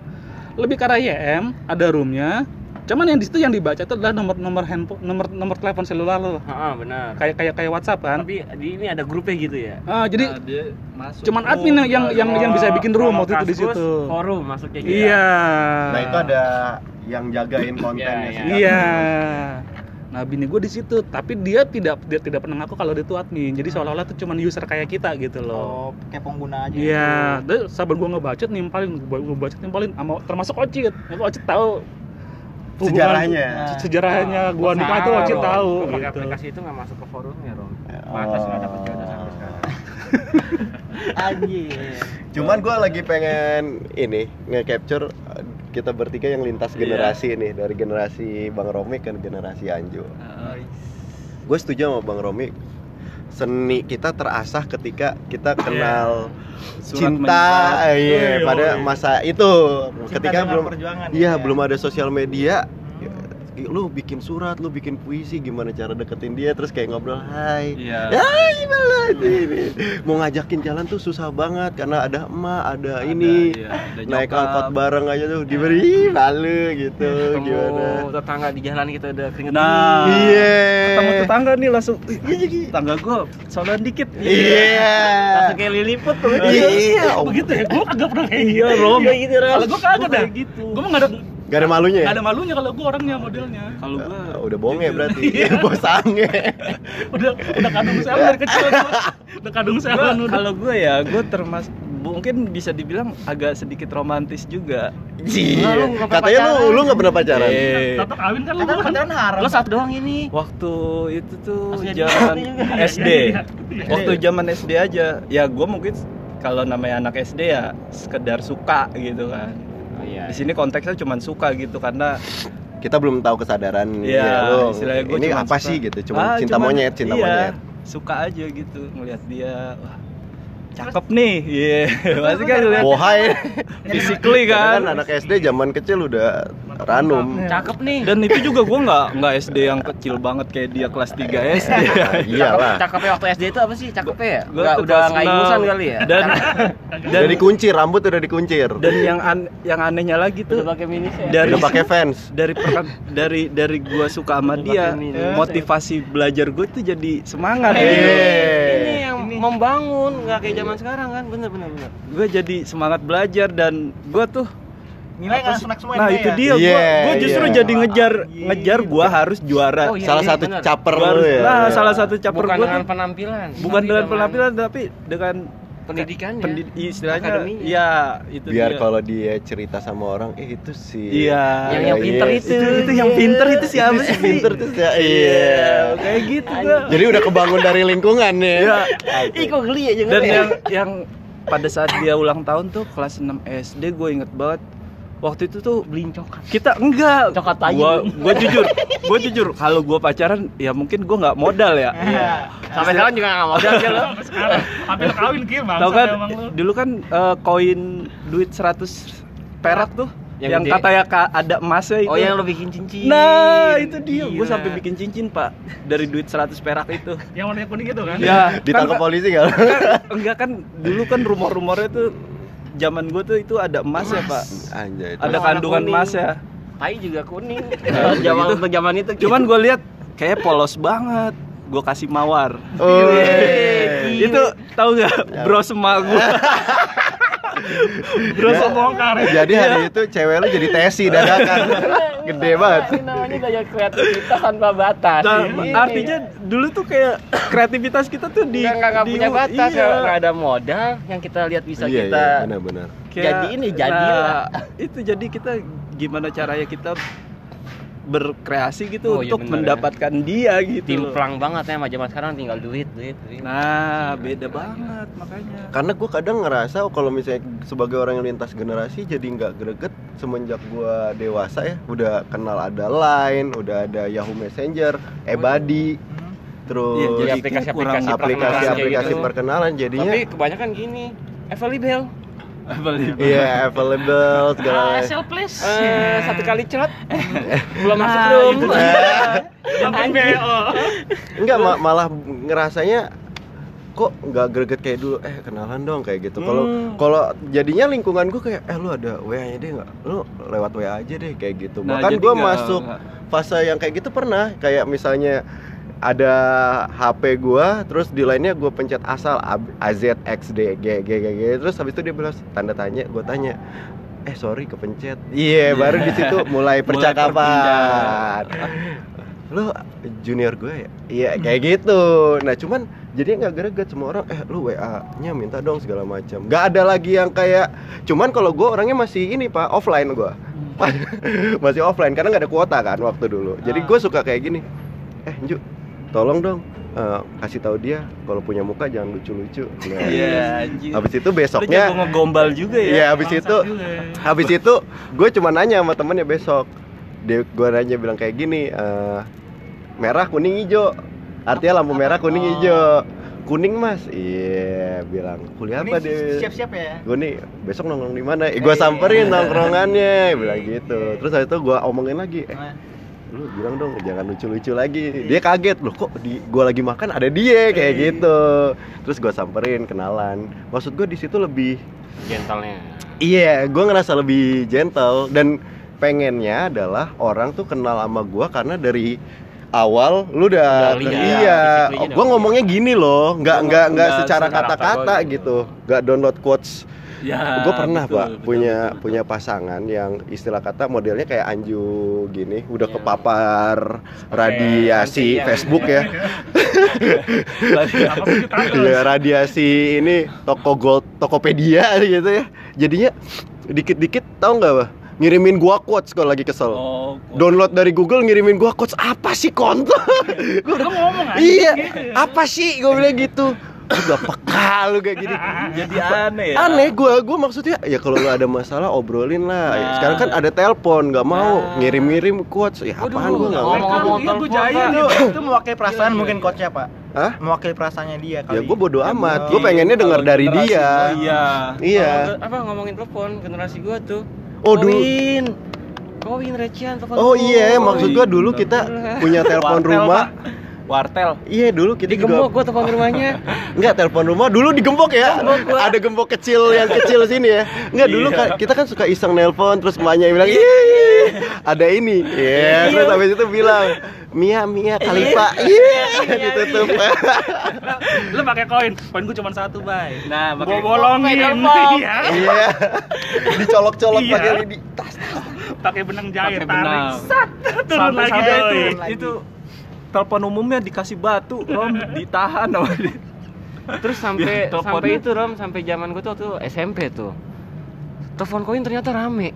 Lebih ke arah YM, ada roomnya. Cuman yang di situ yang dibaca itu adalah nomor-nomor handphone, nomor nomor telepon seluler lo. Heeh, benar. Kayak kayak kayak WhatsApp kan. Tapi di ini ada grupnya gitu ya. Ah, jadi Nah, dia masuk cuman admin yang yang yang, yang bisa bikin room waktu itu di situ. Forum masuknya gitu. Iya. Nah, itu ada yang jagain kontennya Iya, sih. Iya. Nah, bini gue di situ, tapi dia tidak dia tidak pernah ngaku kalau dia tuh admin. Jadi seolah-olah tuh cuman user kayak kita gitu loh. Oh, kayak pengguna aja. Iya, terus sabar gue ngebacot nimpalin, gue bacot nimpalin sama termasuk Ocit. Aku Ocit tahu hubungan- Sejarahnya. se- sejarahnya gua nikah itu Ocit tahu gitu. aplikasi itu nggak masuk ke forumnya, Rom. Oh. Masa sih nggak dapet jodoh sampai sekarang? Anjir. Cuman gue lagi pengen ini nge-capture uh, kita bertiga yang lintas generasi nih dari generasi Bang Romi ke generasi Anjo. Gue setuju sama Bang Romi. Seni kita terasah ketika kita kenal Surat cinta, iya, pada masa itu. Cinta ketika belum, perjuangan, iya ya. belum ada sosial media. Lu bikin surat, lu bikin puisi, gimana cara deketin dia, terus kayak ngobrol, hai, Iya. ya gimana ini mau ngajakin jalan tuh susah banget karena ada emak ada, ini iya, ada naik nyokap. angkot bareng aja tuh diberi malu gitu gimana Ketemu tetangga di jalan kita udah keringet Nah, iya ketemu tetangga nih langsung tetangga gua solan dikit. iya langsung kayak liliput tuh iya Oh, begitu ya? Gue kagak pernah kayak Iya, gitu. Rom. Iya gitu Rom Kalau gue kagak dah. gitu. Gue nggak ada gak ada malunya ya? ada malunya kalau gue orangnya modelnya. Kalau gua Ah, udah bonge berarti. Bos sange. Udah udah kadung sewan dari kecil. Udah kadung sewan udah. kalau gue ya gue termas mungkin bisa dibilang agak sedikit romantis juga. Iya. Lu pernah katanya lu pacaran. lu nggak pernah pacaran? Eh, Tato kawin kan lu Kan kan haram. lo satu doang ini. Waktu itu tuh zaman. SD waktu zaman SD aja. Ya gue mungkin kalau namanya anak SD ya sekedar suka gitu kan iya di sini konteksnya cuma suka gitu karena kita belum tahu kesadaran Iya, ya, istilahnya gua ini apa suka. sih gitu cuma Ah, cinta cuman- monyet cinta iya, monyet. suka aja gitu ngelihat dia. Wah cakep nih. Iya. Pasti kan lihat. Bohai. Physically kan. kan anak SD zaman kecil udah ranum. Cakep. Nih. Dan itu juga gue nggak nggak SD yang kecil banget kayak dia kelas 3 SD iyalah. Cakepnya waktu SD itu apa sih? Cakepnya ya? Gua Nggak, udah nggak ingusan kali ya? Dan dan udah dikuncir rambut udah dikuncir. Dan yang an- yang anehnya lagi udah tuh pakai mini set dari udah pakai fans. dari dari dari gua suka sama Udah dia pakai motivasi belajar gue tuh jadi semangat. Eh. Ini membangun nggak kayak zaman sekarang kan bener bener bener gue jadi semangat belajar dan gue tuh Nilai sunak semua nah itu ya? dia gue Iya, gue justru iya. jadi ngejar Anjing. ngejar gue harus juara Oh, iya, salah iya, satu bener. caper Gua lu harus- ya nah salah satu caper bukan gue dengan penampilan bukan dengan penampilan tapi dengan pendidikannya pendid- istilahnya Akademinya. ya itu biar kalau dia cerita sama orang eh itu sih Iya. Yang- yang pinter iya. itu. itu itu yang pinter itu siapa Itu sih si pinter tuh ya iya iya kayak gitu gua jadi udah kebangun dari lingkungan ya Iya. ih kok geli ya dan yang yang pada saat dia ulang tahun tuh kelas 6 SD gue inget banget waktu itu tuh beliin coklat. kita enggak. Coklat tai. gua gua jujur gua jujur kalau gua pacaran ya mungkin gua nggak modal ya. Iya. sampai sekarang juga nggak modal ya lo Sampai sekarang. Tapi lo kawin Kim, tau bangsat kan dulu kan eh, koin duit 100 perak tuh Yang yang, katanya ka- ada emasnya itu. Oh yang lo bikin cincin. Nah itu dia. Gue sampai bikin cincin pak dari duit 100 perak itu. Yang warnanya kuning itu kan? ya ditangkap kan, polisi nggak? kan- enggak kan dulu kan rumor-rumornya tuh zaman gue tuh itu ada emas ya pak. Anjay ada kandungan emas ya. Tai juga kuning. Nah, zaman gitu. zaman itu cuman gue lihat kayak polos banget. Gue kasih mawar. Oh itu tahu nggak? Bro semak gue Berasa bongkar ya. Jadi hari itu cewek lu jadi tesi dadakan. Gede banget. Ini namanya gaya kreativitas tanpa batas. Nah, Ini. artinya dulu tuh kayak kreativitas kita tuh di nggak punya batas, iya. nggak ada modal yang kita lihat bisa Iya, kita iya, benar-benar. Kayak- Jadi ini, jadilah. nah, itu jadi kita gimana caranya kita berkreasi gitu Oh, iya untuk benar ya. mendapatkan dia gitu loh. timplang banget ya zaman sekarang tinggal duit duit, duit. Nah, beda banget makanya. Karena gue kadang ngerasa kalau misalnya sebagai orang yang lintas generasi jadi nggak greget semenjak gua dewasa ya udah kenal ada Line, udah ada Yahoo Messenger, Ebadi, terus Iya, jadi aplikasi-aplikasi kurang- aplikasi-aplikasi gitu. perkenalan jadinya tapi kebanyakan gini available iya available segala ASL please. eh, satu kali cerot belum masuk Nah, belum. itu Langsung BO. enggak ma- malah ngerasanya kok nggak greget kayak dulu? Eh kenalan dong kayak gitu. Kalau Hmm. kalau jadinya lingkungan gue kayak eh lu ada wa nya deh nggak? Lu lewat wa aja deh kayak gitu. Nah, bahkan gue masuk nggak- fase yang kayak gitu pernah. Kayak misalnya ada HP gua terus di lainnya gue pencet asal AZXD G G G G. Terus habis itu dia bilang tanda tanya gue tanya eh sorry kepencet. Iya baru di situ mulai percakapan. lu junior gue ya? Iya kayak gitu. Nah cuman jadi nggak greget semua orang eh lu WA nya minta dong segala macam. Nggak ada lagi yang kayak cuman kalau gue orangnya masih ini pak offline gue masih offline karena nggak ada kuota kan waktu dulu. Jadi gue suka kayak gini eh Ju tolong dong eh, kasih tahu dia kalau punya muka jangan lucu-lucu nah, Iya, anjir. habis itu besoknya jago ngegombal juga ya. Iya, habis itu habis itu gue cuma nanya sama temennya besok. Dia gue nanya bilang kayak gini, eh, merah kuning hijau. Artinya lampu merah kuning hijau. Kuning mas, iya bilang kuliah apa deh? siap-siap ya. Gue nih besok nongkrong di mana? Eh, gue Eh, iya, samperin iya. nongkrongannya, bilang gitu. Terus habis itu gue omongin lagi, eh Nah, lu bilang dong jangan lucu-lucu lagi. Dia kaget loh kok di gua lagi makan ada dia? Kayak gitu. Terus gua samperin kenalan. Maksud gua di situ lebih gentlenya. Iya, gue ngerasa lebih gentle. Dan pengennya adalah orang tuh kenal sama gua karena dari awal lu udah, Udah lihat, iya, gue ngomongnya gini loh, nggak nggak nggak secara kata-kata kata gitu, nggak download quotes. Ya, gue pernah betul, pak betul, punya betul, betul. punya pasangan yang istilah kata modelnya kayak Anju gini, udah Iya. kepapar radiasi ya. Facebook ya? Iya radiasi ini toko gold Tokopedia gitu ya. Jadinya dikit-dikit tahu nggak bah? Ngirimin gua quotes kalau lagi kesel. Oh, Download dari Google ngirimin gua quotes apa sih kontol? Gua udah- ngomong aja iya, gitu. apa sih gua bilang gitu. Lu gak peka lu kayak gini. jadi aneh ya. Aneh gua, gua maksudnya ya kalau lu ada masalah obrolin lah. Nah. Sekarang kan ada telepon, nggak mau Nah. ngirim-ngirim quotes. Ya apaan gua nggak Iya, gua telepon, nih. itu mewakili perasaan Iya, mungkin iya. coachnya pak Hah? mewakili perasaannya dia Ya kali gua bodo Ya, amat. mungkin. Gua pengennya denger Kalau dari dia. Iya. Iya. Apa ngomongin telepon generasi gua tuh Oh, dulu- Kowin recehan telepon Oh iya, maksud gua dulu kita punya telepon rumah. Wartel. Iya dulu kita digembok juga gua telepon rumahnya Enggak telepon rumah dulu digembok ya. Gembok. Ada gembok kecil yang kecil sini ya. Enggak dulu Iya. kan kita kan suka iseng nelpon terus emaknya bilang iya ada ini. Iya, terus habis itu bilang Mia Mia Kalifa. Iya, ditutup. Lu pakai koin, koin gua cuma satu, Bay. Nah, pakai bolongin. Iya. Iya. Dicolok-colok Iya. pakai lidi. Tas. Pakai benang jahit, tarik. Sat, turun lagi doi. itu telepon umumnya dikasih batu, Rom, ditahan sama dia. terus sampai Teleponnya. sampai itu rom sampai zaman gua tuh waktu SMP tuh telepon koin ternyata rame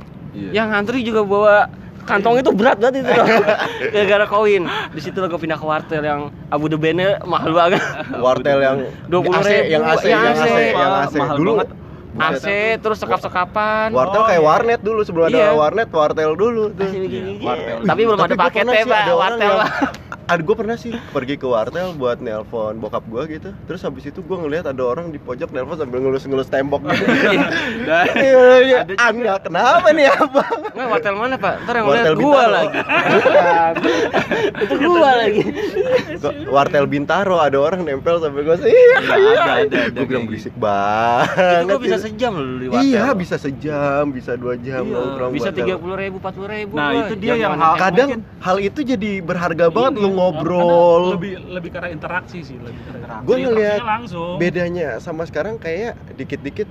yang ngantri juga bawa kantong itu berat banget itu Rom. gara-gara koin di situ gue pindah ke wartel yang Abu Debene mahal banget Wartel yang 20.000, AC, yang AC, yang yang AC, AC, yang AC. mahal Dulu banget. AC terus sekap-sekapan Wartel kayak warnet dulu sebelum ada Iya. warnet wartel dulu tuh. Begini. wartel. tapi belum ada Tapi pernah paketnya pak ada wartel yang-. Ada gue pernah sih pergi ke wartel buat nelpon bokap gue gitu. Terus habis itu gue ngelihat ada orang di pojok nelpon sambil ngelus-ngelus tembok gitu. Dan Iya, iya. Anda kenapa nih abang Nggak, wartel mana pak? Ntar yang Wartel Bintaro. lagi. Itu gua lagi. Wartel bintaro ada orang nempel sambil gue sih. Iya, ada, ada, ada gue bilang berisik Itu banget gua bisa gitu. sejam loh di wartel iya bisa sejam bisa dua jam Iya, nongkrong Bisa tiga puluh ribu, empat puluh ribu Nah, itu dia yang SMA. kadang hal itu jadi berharga banget Lu karena ngobrol Lebih lebih karena interaksi sih, lebih karena interaksi. Gua ngeliat langsung. bedanya sama sekarang kayak dikit-dikit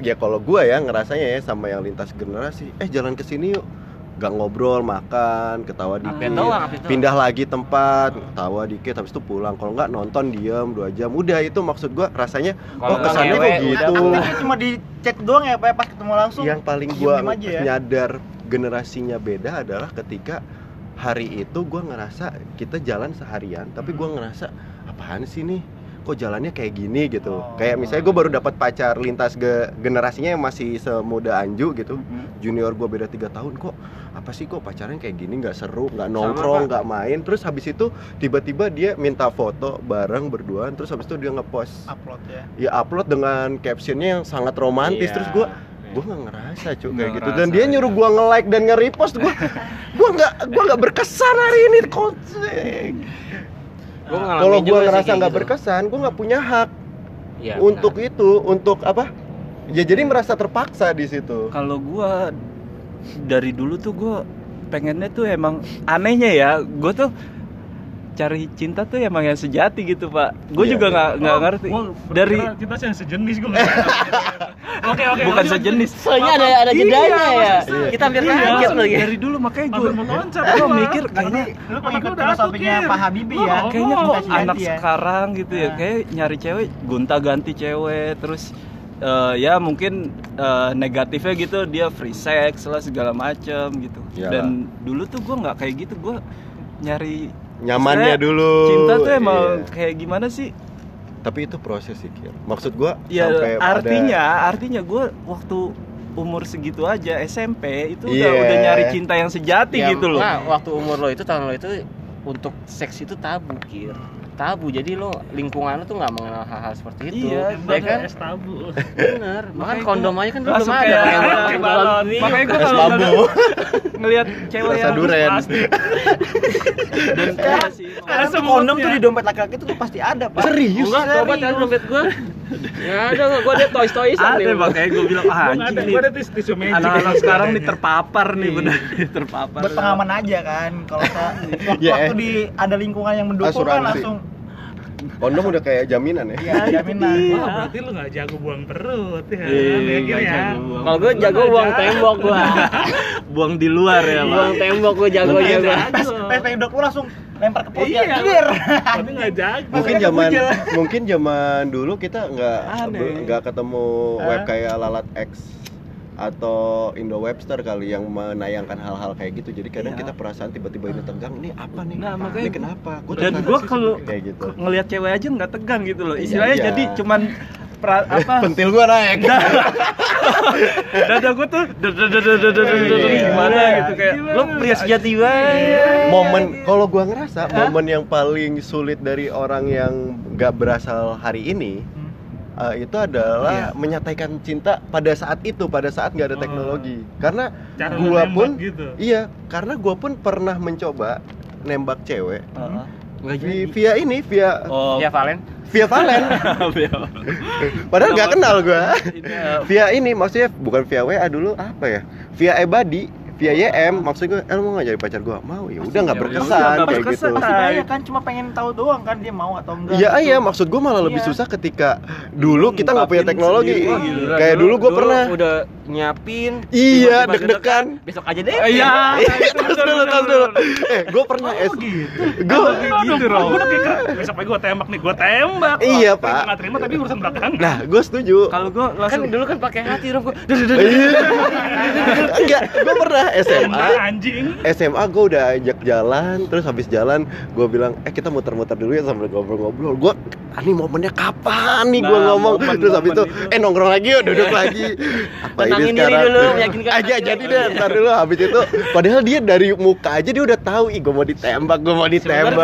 ya kalau gua ya ngerasanya ya sama yang lintas generasi. Eh jalan ke sini yuk. Gak ngobrol makan ketawa dikit. doang, pindah lagi tempat ketawa dikit habis itu pulang. Kalau nggak nonton diem dua jam. Udah itu maksud gua rasanya Kalau oh kesannya kok gitu. Aktifnya cuma di chat doang ya Pak pas ketemu langsung. yang paling gua aja ya. nyadar generasinya beda adalah ketika hari itu gua ngerasa kita jalan seharian tapi gua ngerasa apaan sih nih? Kok jalannya kayak gini? gitu. Oh. kayak misalnya gue baru dapat pacar lintas ge- generasinya yang masih semuda Anju gitu. Junior gue beda tiga tahun kok apa sih kok pacaran kayak gini? Nggak seru nggak nongkrong nggak main. Terus habis itu tiba-tiba dia minta foto bareng berduaan terus habis itu dia ngepost upload ya. ya upload dengan captionnya yang sangat romantis. Iya. terus gue gue nggak ngerasa cuy kayak gitu. Dan dia nyuruh gue nge-like dan nge-repost gue gue nggak gue nggak berkesan hari ini ngalamin kalau gue ngerasa nggak gitu. berkesan gue nggak punya hak Iya, untuk benar. itu untuk apa? Ya jadi merasa terpaksa di situ. Kalau gua dari dulu tuh gua pengennya tuh emang anehnya ya, gua tuh cari cinta tuh emang yang sejati gitu pak. Gue Iya, juga iya. nggak nggak ngerti Gua dari kita sih yang sejenis gue Oke oke. bukan lanjut. sejenis. Soalnya ada ada Iya, jedanya ya. maksudnya. Kita hampir Iya, kaget lagi. Dari dulu makanya gue gue gua. mikir kayaknya Lu pengikut filosofinya atukin. Pak Habibie ya. Oh, kayaknya oh, kok Cinta anak ya. sekarang gitu ya Nah. kayak nyari cewek gonta ganti cewek terus eh, ya mungkin eh, negatifnya gitu dia free sex lah segala macem gitu Iyalah. dan dulu tuh gue nggak kayak gitu gue nyari nyamannya Maksudnya, dulu cinta tuh emang Iya. kayak gimana sih tapi itu proses sih Kir. maksud gue ya sampai pada- artinya artinya gue waktu umur segitu aja SMP itu udah Iya. udah nyari cinta yang sejati Ya, gitu loh Nah, waktu umur lo itu tahun lo itu untuk seks itu tabu, Kir. Tabu. Jadi lo lingkungan lo tuh nggak mengenal hal-hal seperti itu. Iya, ya kan? Es tabu. Bener. Bahkan Makanya kondom gua aja kan belum ada. kayak pakai pakai balon. makanya gue kalau ngeliat cewek Rasa yang duren. Plastik. dan iya sih semutnya. kondom tuh di dompet laki-laki itu tuh pasti ada, Pak. serius Enggak, coba tadi dompet gua. Ya ada gua, gua ada toys toys ada makanya gue bilang ah Gua gua nih ada tis tisu magic. anak-anak sekarang nih terpapar nih Iya. bener terpapar Buat pengalaman aja kan. Kalau sa- waktu, eh. di ada lingkungan yang mendukung kan langsung kondom udah kayak jaminan ya ya jaminan. Wah, berarti lu nggak jago buang perut ya. Iya, ya, ya. Kalau gua jago buang tembok gua. buang di luar ya Buang tembok gua jago jago. Pas pas pengen dok lu langsung lempar ke perut Iya. ya. Clear. Tapi nggak jago. mungkin zaman mungkin zaman dulu kita nggak nggak ketemu web kayak lalat X atau Indo Webster kali yang menayangkan hal-hal kayak gitu. Jadi kadang Iya. kita perasaan tiba-tiba ini tegang ini apa nih? Nah, ini makanya- kenapa? Gua dan gue kalau kayak gitu. ngelihat cewek aja nggak tegang gitu loh. Iya, istilahnya iya. jadi cuman pra- apa? Pentil gua naik. Dada gue tuh dada dada dada dada Iya. gimana? Gitu kayak lo pria sejati banget momen kalau gua ngerasa momen yang paling sulit dari orang yang nggak berasal hari ini eh, itu adalah Iya. menyatakan cinta pada saat itu pada saat nggak ada Oh. teknologi. Karena Cara gua pun gitu. iya karena gua pun pernah mencoba nembak cewek Enggak Vi- via ini via oh. Ya Valen. via Valen. Padahal nggak kenal gua. Eh, via ini maksudnya bukan via WA dulu apa ya? Via Ebadi via YM maksud gue eh, lu mau nggak jadi pacar gua mau ya udah nggak Ya udah, berkesan kayak berkesan. gitu Pasti daya kan cuma pengen tahu doang kan dia mau atau enggak. Iya gitu. iya maksud gue malah lebih Iya. susah ketika dulu kita nggak punya teknologi sendiri. Wah, gila. kayak dulu gue pernah udah nyiapin. Iya, deg-degan. Besok aja deh. iya terus dulu terus dulu eh gue pernah es gue gitu kayak besok pagi gua tembak nih, gua tembak. Iya, Pak. terima nggak terima tapi urusan belakangan. nah gue setuju kalau gue Kan dulu kan pakai hati Rom. Gua, Iya. enggak gue pernah SMA anjing. SMA gue udah ajak jalan terus habis jalan gue bilang eh kita muter-muter dulu ya sambil ngobrol-ngobrol. Gue ini momennya kapan nih gue Nah, ngomong? momen- terus habis itu eh nongkrong lagi yuk duduk lagi. Apa ini diri sekarang? dulu, meyakinkan aja jadi deh ntar dulu. Habis itu padahal dia dari muka aja dia udah tahu ih gue mau ditembak gue mau ditembak.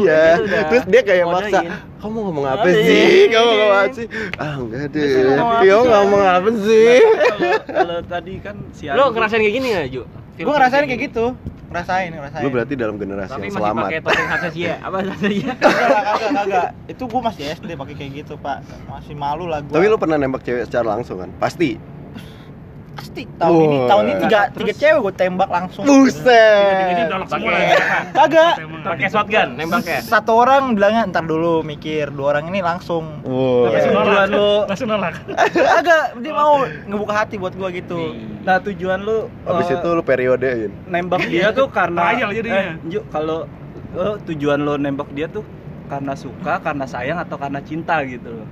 iya. udah. Terus dia kayak maksa kamu ngomong apa Ngodein. sih kamu ngomong apa sih ah enggak deh Yo sih? ngomong apa sih kalau tadi kan si Lo ngerasain kayak gini nggak Ju? Gue ngerasain kayak gitu. Ngerasain, ngerasain. lu berarti dalam generasi Tapi yang masih selamat pakai topeng Hansasia. Apa Hansasia? Kagak, kagak, kagak. Itu gue masih SD pakai kayak gitu, Pak. Masih malu lah gue. tapi lu pernah nembak cewek secara langsung kan pasti pasti tahun ini Wah. tahun ini tiga tiga cewek gue tembak langsung Ini Buset. ya. kagak Pakai shotgun. Nembak ya? satu orang bilangnya ntar dulu mikir dua orang ini langsung. Langsung nolak. Tujuan lu Langsung nolak. agak dia mau ngebuka hati buat gua gitu Nah tujuan lu Habis eh, itu lu periodein. nembak dia tuh karena jadinya. eh, kalau eh, tujuan lo nembak dia tuh karena suka, karena sayang atau karena cinta gitu loh.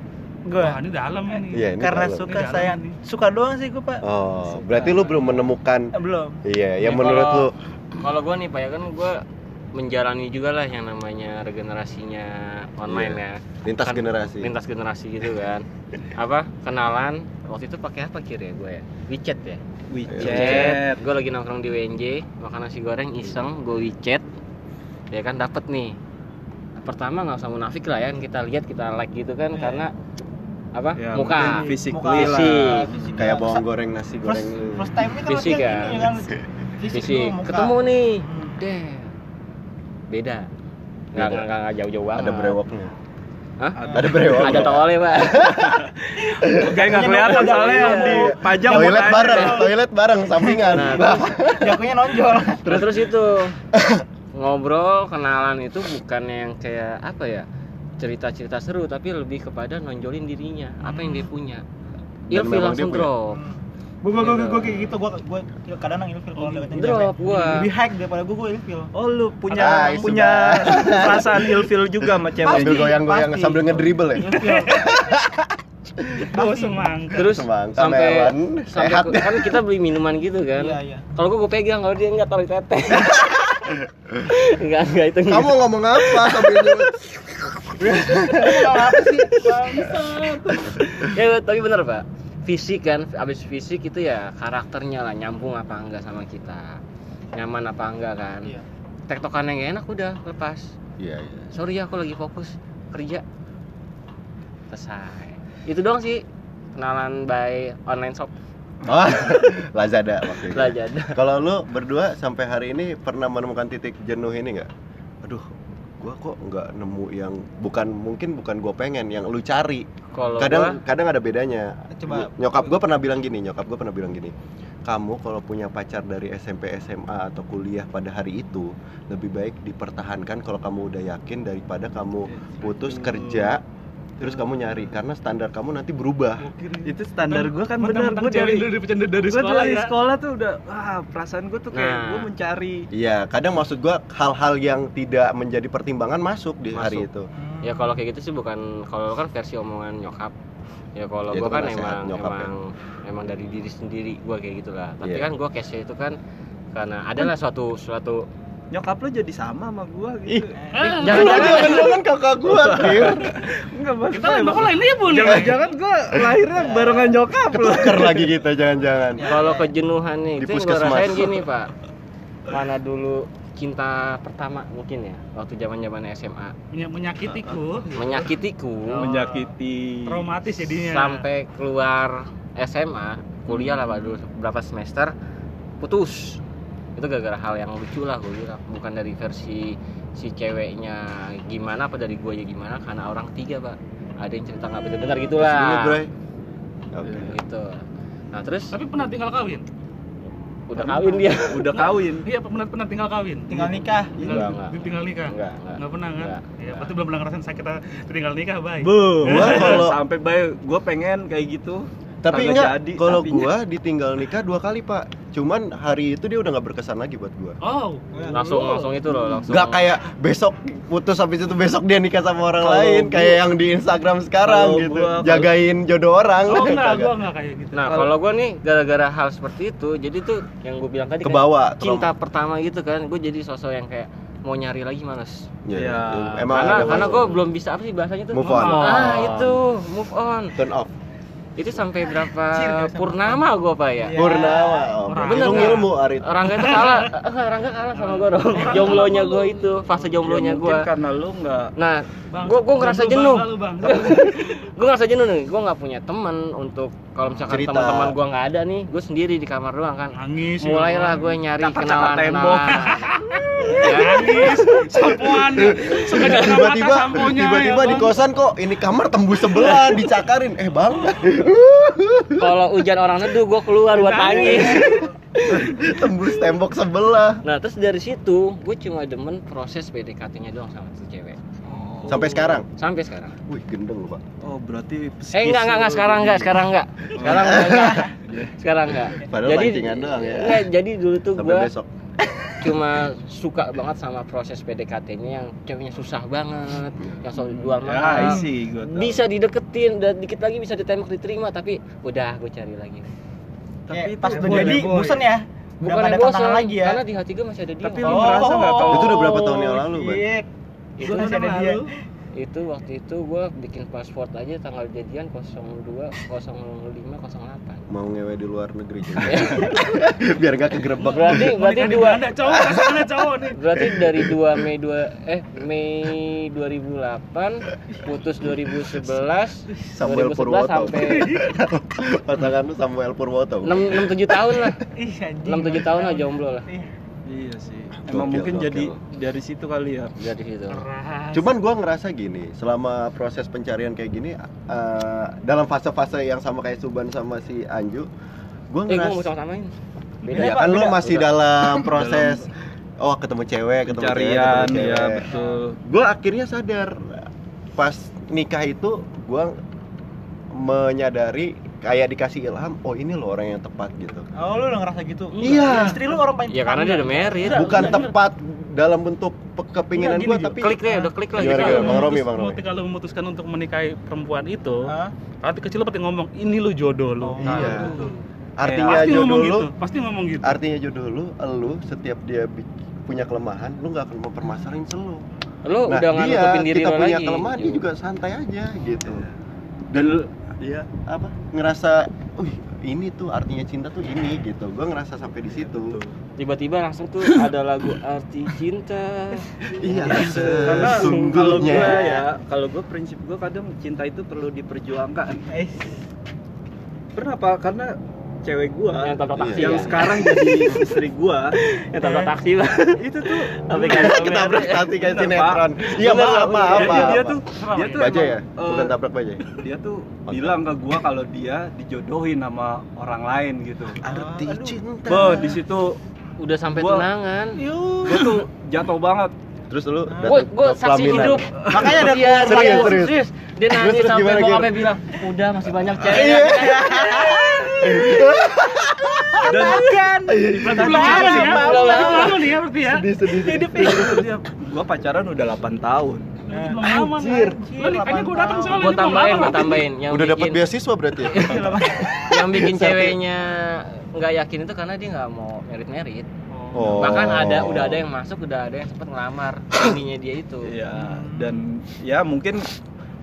Gua Wah, ini dalam ini. Iya, ini karena dalam. suka Ini dalam sayang nih. suka doang sih gua pak Oh, berarti lu belum menemukan Eh, belum Iya, yang Ya, menurut lu kalau- gua nih Pak ya kan gua menjalani juga lah yang namanya regenerasinya online Iya. ya. lintas Kan- generasi. Lintas generasi gitu kan. Apa? Kenalan waktu itu pakai apa kira ya gue ya? WeChat ya. WeChat. Gue lagi nongkrong di WNJ, makan nasi goreng iseng, gue WeChat. Ya kan dapet nih. Pertama nggak usah munafik lah ya, kita lihat kita like gitu kan Iya. karena apa? Ya, Muka. Muka. lah. Fisik. Kayak bawang goreng nasi first, goreng lu. first time kan Fisik dia ya. kan fisik, Fisik. Ketemu nih. Hmm. Deh. Beda. Nggak, nggak, jauh-jauh banget. Ada brewoknya. Hah? Ada brewok. Ada tolnya, Pak. Kayak nggak kelihatan soalnya yang dipajang Toilet mukanya. bareng, toilet bareng sampingan. Nah, Nah, jagonya nonjol terus terus itu ngobrol kenalan itu bukan yang kayak apa ya cerita-cerita seru tapi lebih kepada nonjolin dirinya. Apa yang dia punya. Dan ilfil langsung punya. drop. Gua gua gua gua kayak gitu gua gua kadang ilfil kalau deketin drop gua. Lebih hack daripada gua gua ilfil. Oh lu punya Ah, punya perasaan ilfil juga sama cewek. sambil goyang-goyang pasti. sambil ngedribble ya. Oh, semangka. terus Semangka, sampai melon, sampai sehat. kan kita beli minuman gitu kan. Iya iya. Kalau gua gua pegang kalau dia nggak taruh di teteh enggak enggak itu enggak. Kamu ngomong apa? Sambil? Apa sih? Ya tapi bener pak. Fisik kan abis fisik itu ya karakternya lah nyambung apa enggak sama kita. Nyaman apa enggak kan. Iya. tektokan yang enak udah lepas. Iya, iya. sorry ya aku lagi fokus kerja. Selesai. Itu doang sih kenalan by online shop. Oh, Lazada itu. belajar Kalau lu berdua sampai hari ini pernah menemukan titik jenuh ini nggak? Aduh, gua kok nggak nemu yang bukan mungkin bukan gua pengen yang lu cari. kalau Kadang gua kadang ada bedanya. Coba. nyokap gua pernah bilang gini, nyokap gua pernah bilang gini. Kamu kalau punya pacar dari SMP, SMA atau kuliah pada hari itu lebih baik dipertahankan kalau kamu udah yakin daripada kamu putus kerja terus kamu nyari karena standar kamu nanti berubah. Itu standar gue kan bener Mentang-mentang gue dari dari dari, dari gue sekolah dari ya. sekolah tuh udah wah perasaan gue tuh kayak Nah. gue mencari Iya, kadang maksud gua hal-hal yang tidak menjadi pertimbangan masuk di hari Masuk. itu. ya kalau kayak gitu sih bukan kalau kan versi omongan nyokap ya kalau Ya, gua itu kan kan emang nyokap ya. emang emang dari diri sendiri gua kayak gitulah tapi Iya. kan gua case itu kan karena adalah suatu suatu nyokap lo jadi sama sama gue Ih. gitu Ah, Jangan-jangan jangan kakak gua, enggak maksud Kita bapak lain ibu nih. jangan-jangan gue lahirnya barengan nyokap lo Ketuker lagi kita jangan-jangan. kalau kejenuhan nih Di itu yang gua puskesmas. rasain gini pak mana dulu cinta pertama mungkin ya waktu zaman zaman SMA Menya- menyakitiku. menyakitiku Oh. menyakiti Traumatis jadinya. sampai keluar SMA kuliah lah pak dulu berapa semester putus itu gara-gara hal yang lucu lah gue bilang bukan dari versi si ceweknya gimana apa dari gue ya gimana karena orang ketiga pak ada yang cerita nggak benar-benar gitu Dulu, lah Bray. Oke. gitu nah terus Tapi pernah tinggal kawin. udah kawin dia udah kawin Iya, pernah pernah tinggal kawin. tinggal nikah Tinggal, Enggak, enggak. tinggal nikah. enggak enggak Nggak pernah kan? Enggak, Ya, enggak. berarti belum pernah ngerasain sakit tinggal nikah, baik. Bu, Gua kalau- sampai baik gue pengen kayak gitu Tapi enggak, jadi, kalau gua ditinggal nikah dua kali, Pak. Cuman hari itu dia udah nggak berkesan lagi buat gua. Oh, langsung langsung itu loh langsung Gak kayak besok putus habis itu besok dia nikah sama orang Kalau lain gua- kayak yang di Instagram sekarang kalau gitu. gua- Jagain jodoh orang. oh enggak, gua enggak kayak gitu. Nah, kalau gue nih gara-gara hal seperti itu, jadi tuh yang gue bilang tadi kan, Kebawa, cinta pertama gitu kan, gue jadi sosok yang kayak mau nyari lagi males. Iya, Ya. iya. Emang karena karena gue belum bisa apa sih bahasanya tuh? Move on. Ah itu move on. turn off. Itu sampai berapa purnama gue pak ya? Iya. Purnama. Oh, Bener, nggak? ilmu Arit. Rangga itu kalah, eh, Rangga kalah sama gue dong. Jomblonya gue itu, fase jomblonya Ya, mungkin gue. karena lu nggak Nah, Bang, gue gue ngerasa jenuh. gue ngerasa jenuh nih. Gue nggak punya teman untuk kalau misalkan Cerita. teman-teman gue nggak ada nih, gue sendiri di kamar doang kan. Nangis. ya mulailah gue nyari kenalan ya nangis sampoan sengaja tiba-tiba tiba-tiba ya di kosan kok ini kamar tembus sebelah dicakarin eh bang Kalau hujan orang neduh gue keluar buat nangis. tembus tembok sebelah Nah terus dari situ gue cuma demen proses PDKT-nya doang sama tuh cewek. sampai sekarang Sampai sekarang. wih gendeng lu pak Oh, berarti Eh enggak enggak enggak sekarang enggak sekarang enggak. Sekarang enggak. enggak. Sekarang enggak. Padahal jadi doang ya. enggak, jadi dulu tuh sampai gue besok cuma suka banget sama proses PDKT-nya yang ceweknya susah banget, yang soal Ya, sih, gua tahu. Bisa dideketin dan dikit lagi bisa ditembak diterima tapi udah gue cari lagi. Tapi Tapi pas itu udah jadi bosan ya. Bukan ada yang bosan lagi ya. Karena di hati gue masih ada dia. Tapi lu merasa nggak kalau Itu udah berapa tahun yang lalu, Ban? Iya. itu masih ada dia. Itu waktu itu gue bikin pasport aja tanggal jadian 02 05 08 mau ngewe di luar negeri juga. biar nggak kegerebek. Berarti berarti dua Belanda cowok pasangannya cowok nih. Berarti dari 2 Mei 2 eh Mei 2008 putus 2011 Samuel 2011 Purwoto. sampai pasangan lu Samuel Purwoto. 6 6 7 tahun lah. Ih, anjing. 6 7 tahun lah jomblo lah Iya sih. Gokil, Emang mungkin gokil. jadi dari situ kali ya. dari situ Cuman gua ngerasa gini, selama proses pencarian kayak gini eh, dalam fase-fase yang sama kayak Suban sama si Anju, gua eh gue mau ngerasa sama-samain ya Beda, kan Pak, lu beda. masih dalam proses oh ketemu cewek, ketemu cewek, Pencarian ketemu ya cewek. betul. Gua akhirnya sadar pas nikah itu gua menyadari kayak dikasih ilham, oh ini loh orang yang tepat gitu. Oh, lu udah ngerasa gitu? Iya. Istri lu orang paling ya karena dia udah married Bukan tepat dalam bentuk kepinginan gua tapi klik deh udah klik lah Gimana, gitu gimana? Bang Kalau Romi, Bang Romi. Ketika lu memutuskan untuk menikahi perempuan itu, hati kecil lu pasti ngomong ini lu jodoh lu. Oh, Iya. gitu. Artinya pasti jodoh ngomong lu, gitu, pasti ngomong gitu. artinya jodoh lu, lu setiap dia punya kelemahan, lu nggak akan mempermasalahin selu. lu Nah, udah nggak dia nutupin diri kita punya lagi kelemahan, dia juga santai aja gitu. Dan dia apa? Ngerasa, "Wih, ini tuh artinya cinta tuh ini gitu." Gua ngerasa sampai di situ. tiba-tiba langsung tuh ada lagu arti cinta Iya, Karena kalau sesungguhnya. gue ya, kalau gue prinsip gue kadang cinta itu perlu diperjuangkan. Eh, Kenapa? Karena cewek gue yang tabrak taksi yang ya? sekarang jadi istri gue yang tabrak taksi lah itu tuh tapi Ketabrak hati kayak Bener, sinetron. Iya, maaf, maaf, dia, maaf. dia tuh dia tuh baja ya? eh, Bukan tabrak baja. ya? dia tuh bilang ke gua kalau dia dijodohin sama orang lain gitu. Arti cinta. Bo, di situ udah sampai Gua- tunangan gua tuh jatuh banget. Terus lu gue datang gue ke saksi pelaminan. hidup Makanya ada iya, serius, serius, serius. dia nangis sampai gimana, bokapnya gimana? bilang udah masih banyak cewek Iya. Dan belum lama nih ya, nih ya berarti ya. Sedih, sedih, gua pacaran udah 8 tahun. Nih. Anjir. Nikahnya gua datang soalnya gue tambahin gue tambahin yang Udah dapat beasiswa berarti ya? yang bikin ceweknya nggak yakin itu karena dia nggak mau merit merit Oh. bahkan ada udah ada yang masuk udah ada yang sempat ngelamar. Ininya dia itu. Iya, dan ya mungkin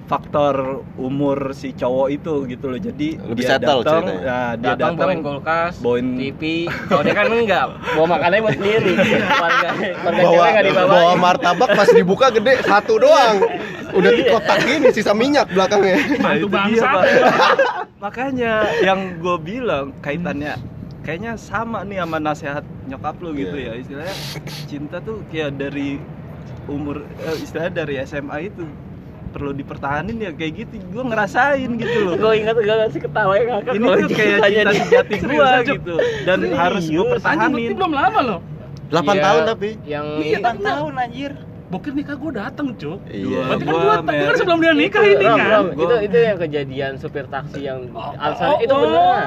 faktor umur si cowok itu gitu loh. Jadi Lebih dia datang, ya, dia datang bawain kulkas, bawain- TV. Kalau dia kan enggak, bawa makanannya buat sendiri. Bawa dibawa. bawa martabak pas dibuka gede satu doang udah di kotak gini sisa minyak belakangnya Nah, itu dia, bangsa. Pak. Makanya yang gue bilang kaitannya kayaknya sama nih sama nasihat nyokap lu gitu Iya. ya istilahnya cinta tuh kayak dari umur eh, istilahnya dari SMA itu perlu dipertahanin ya kayak gitu gue ngerasain gitu loh Gue ingat gak sih ketawa yang ngakak ini tuh kayak cinta sejati gue aja. gitu dan Serius. harus gue pertahanin belum lama loh. 8 Iya, tahun tapi yang Iya, 8 tahun anjir. Bokir nikah gua datang, Cuk. iya Berarti kan Gua gua tapi kan married. sebelum dia nikah Itu, ini Rom, kan. Rom, Gua- itu itu yang kejadian supir taksi yang Oh, alasan oh, itu oh. beneran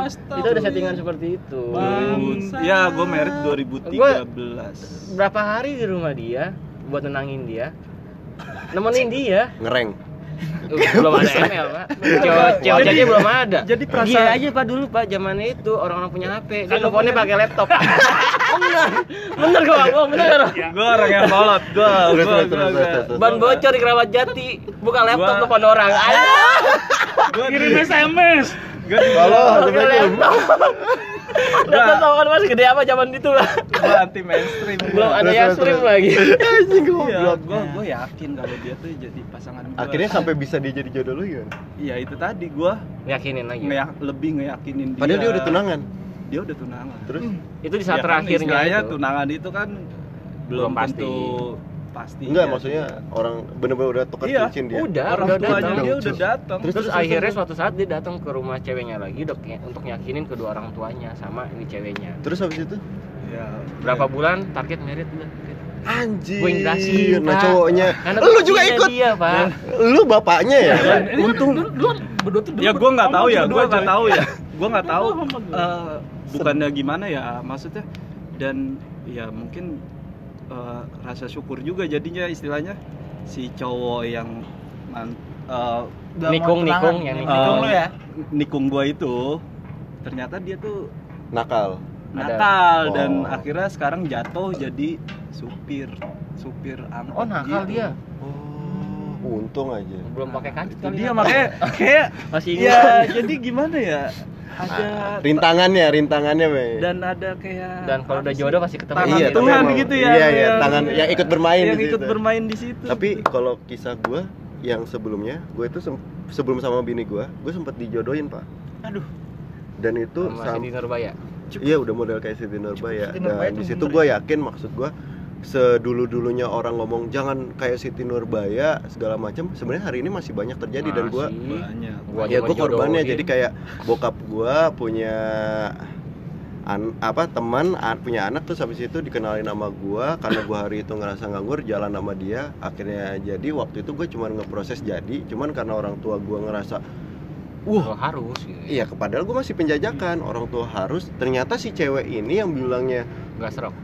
Astaga. itu ada settingan seperti itu Bangsa. ya gue merit 2013 berapa hari di rumah dia buat nenangin dia nemenin dia. Ngereng. Belum ada ML pak. Cewek cewek aja belum ada. Jadi dia perasaan- aja pak dulu pak zamannya itu orang-orang punya HP dia teleponnya pakai laptop. Bener bener gak bohong bener gak gue orang yang terus, terus. ban bocor di kerabat jati buka laptop Gua- telepon orang. Ayo. Kirim SMS. assalamualaikum laptop tau kan masih gede apa zaman itu lah. Gue anti mainstream. Belum ada yang stream lagi. Anjing iya goblok. gue gue yakin kalau dia tuh jadi pasangan gue akhirnya sampai bisa dia jadi jodoh lu ya iya itu tadi gue yakinin lagi. ngeyak lebih ngeyakinin dia. Padahal dia udah tunangan. Dia udah tunangan. Terus? Itu di saat Ya kan terakhirnya istilahnya itu. tunangan itu kan belum Belum pasti. tentu pasti Enggak, ya. maksudnya orang bener-bener udah tukar Iya, cincin dia. Udah, orang udah tuanya datang. dia udah datang Terus, Terus, akhirnya suatu saat dia datang ke rumah ceweknya lagi untuk untuk yakinin kedua orang tuanya sama ini ceweknya. Terus habis itu ya Berapa bulan target merit udah. anjir. Gue jelasin, nah cowoknya. Karena Lu juga ikut. dia, Pak. Lu bapaknya ya? Ini untung dulu, dulu berdua tuh ya gue nggak tahu ya gue nggak tahu ya gue nggak tahu eh, bukannya gimana ya maksudnya dan ya mungkin eh, rasa syukur juga jadinya istilahnya si cowok yang man, eh, Udah mau Nikung, nikung, yang nikung nikung. lu ya nikung gua itu ternyata dia tuh Nakal. Ada. nakal dan Oh. akhirnya sekarang jatuh jadi supir supir angkot Oh, nakal gitu. dia. Oh, untung aja. Belum pakai kancut kali. dia ya. makanya kayak masih ya ingat. jadi gimana ya ada Rintangannya, rintangannya, Be. dan ada kayak Dan kalau udah jodoh pasti ketemu. tangan Iya, Tuhan tapi gitu ya Iya, iya, yang- tangan yang ikut bermain yang di ikut situ. bermain di situ Tapi kalau kisah gua yang sebelumnya, gue itu sebelum sama bini gua, gue sempat dijodohin, Pak. aduh Dan itu Sama sam- Cindy Nurbaya. Iya udah model kayak Siti Nurbaya dan di situ gue yakin maksud gue sedulu dulunya orang ngomong jangan kayak Siti Nurbaya segala macam sebenarnya hari ini masih banyak terjadi dan Masih. banyak Gua ya aja gue korbannya jadi kayak bokap gue punya an, apa teman an- punya anak terus habis itu dikenalin sama gue karena gue hari itu ngerasa nganggur jalan sama dia akhirnya jadi waktu itu gue cuma ngeproses jadi cuman karena orang tua gue ngerasa Wah, harus gitu. Iya, padahal gue masih penjajakan orang tua harus. Ternyata si cewek ini yang bilangnya Enggak serok.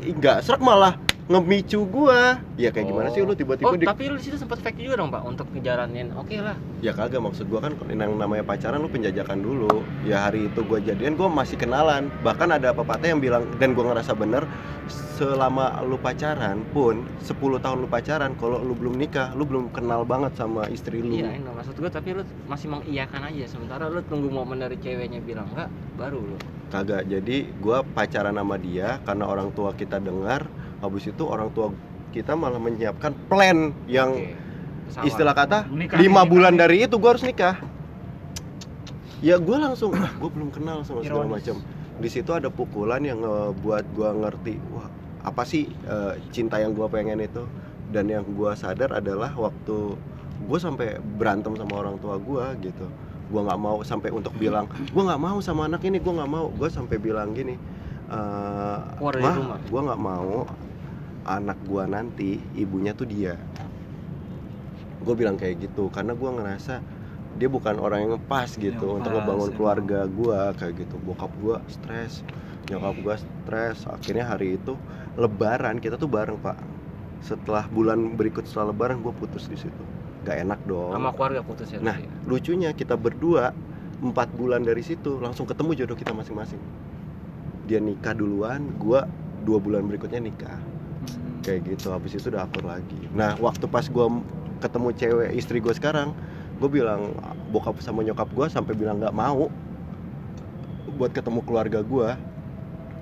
"Ih, nggak serak malah ngemicu gua. Ya kayak gimana sih lu tiba-tiba Oh, di tapi lu situ sempat fake juga dong, Pak, untuk ngejalanin. Oke lah. Ya kagak maksud gua kan yang namanya pacaran lu penjajakan dulu. Ya hari itu gua jadian gua masih kenalan. Bahkan ada pepatah yang bilang dan gua ngerasa bener selama lu pacaran pun 10 tahun lu pacaran kalau lu belum nikah, lu belum kenal banget sama istri lu. Iya, ini maksud gua tapi lu masih mengiyakan aja sementara lu tunggu momen dari ceweknya bilang enggak, baru lu. Kagak. Jadi gua pacaran sama dia karena orang tua kita dengar, habis itu orang tua kita malah menyiapkan plan yang. Pesawat. istilah kata Nikah lima nih, bulan nikah dari itu gue harus nikah. Ya gue langsung ah gue belum kenal sama segala macam. Di situ ada pukulan yang ngebuat gue ngerti wah apa sih eh, cinta yang gue pengen itu? Dan yang gue sadar adalah waktu gue sampai berantem sama orang tua gue gitu. Gue nggak mau sampai untuk bilang gue nggak mau sama anak ini gue nggak mau. Gue sampai bilang gini eh Keluar dari "Mah, rumah." gue nggak mau anak gue nanti ibunya tuh dia. Gue bilang kayak gitu karena gue ngerasa dia bukan orang yang pas gitu Yang untuk pas, ngebangun emang. keluarga gue kayak gitu. Bokap gue stres nyokap gue stres. Akhirnya hari itu lebaran kita tuh bareng pak. Setelah bulan berikut setelah lebaran gue putus di situ. Gak enak dong. Sama keluarga putus ya. nah berarti. lucunya kita berdua empat bulan dari situ langsung ketemu jodoh kita masing-masing. Dia nikah duluan gue dua bulan berikutnya nikah kayak gitu habis itu udah akur lagi. Nah waktu pas gua m- ketemu cewek istri gue sekarang gue bilang bokap sama nyokap gue sampai bilang nggak mau buat ketemu keluarga gua.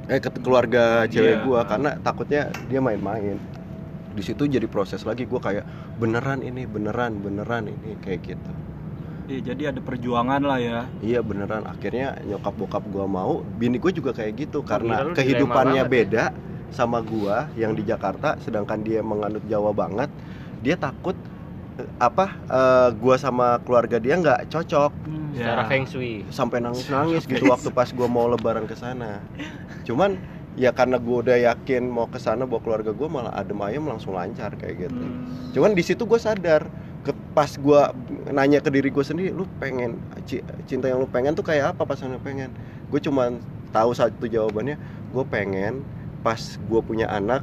Eh keluarga cewek Iya. gua karena takutnya dia main-main. Di situ jadi proses lagi gua kayak beneran ini beneran beneran ini kayak gitu. Iya, jadi ada perjuangan lah ya. Iya beneran. Akhirnya nyokap bokap gua mau bini gue juga kayak gitu karena kehidupannya ya. Sama gua yang di Jakarta sedangkan dia menganut Jawa banget dia takut eh, apa eh, gua sama keluarga dia nggak cocok secara Ya. feng shui. sampai nangis nangis gitu waktu pas gua mau lebaran ke sana cuman ya karena gua udah yakin mau ke sana bawa keluarga gua malah adem ayem langsung lancar kayak gitu Hmm. cuman di situ gue sadar ke pas gua nanya ke diri gue sendiri lu pengen ci- cinta yang lu pengen tuh kayak apa pasangan yang pengen gue cuman tahu satu jawabannya gue pengen pas gue punya anak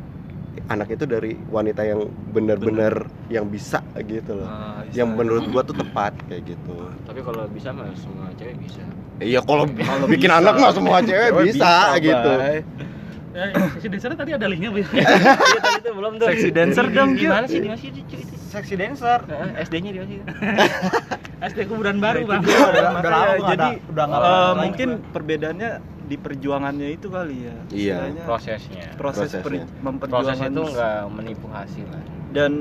anak itu dari wanita yang benar-benar yang bisa gitu loh Ah, yang bisa. menurut gua tuh tepat kayak gitu Tapi kalau bisa mah semua cewek bisa. iya kalau Kalau bikin bisa. anak mah semua cewek, bisa, gitu Bay. Ya, sesi dancer tadi ada linknya Bu. Iya tadi tuh belum tuh. Seksi dancer dong, Di Gio. mana sih? Di mana sih di cuy itu? Seksi dancer. SD-nya di mana sih? SD kuburan baru, Bang. Udah, udah Makanya, lama gua nggak jadi udah nggak eh, lama mungkin lagi perbedaannya di perjuangannya itu kali ya Iya. Istilahnya Prosesnya. proses per- memperjuangkan Proses itu nggak menipu hasil lah. dan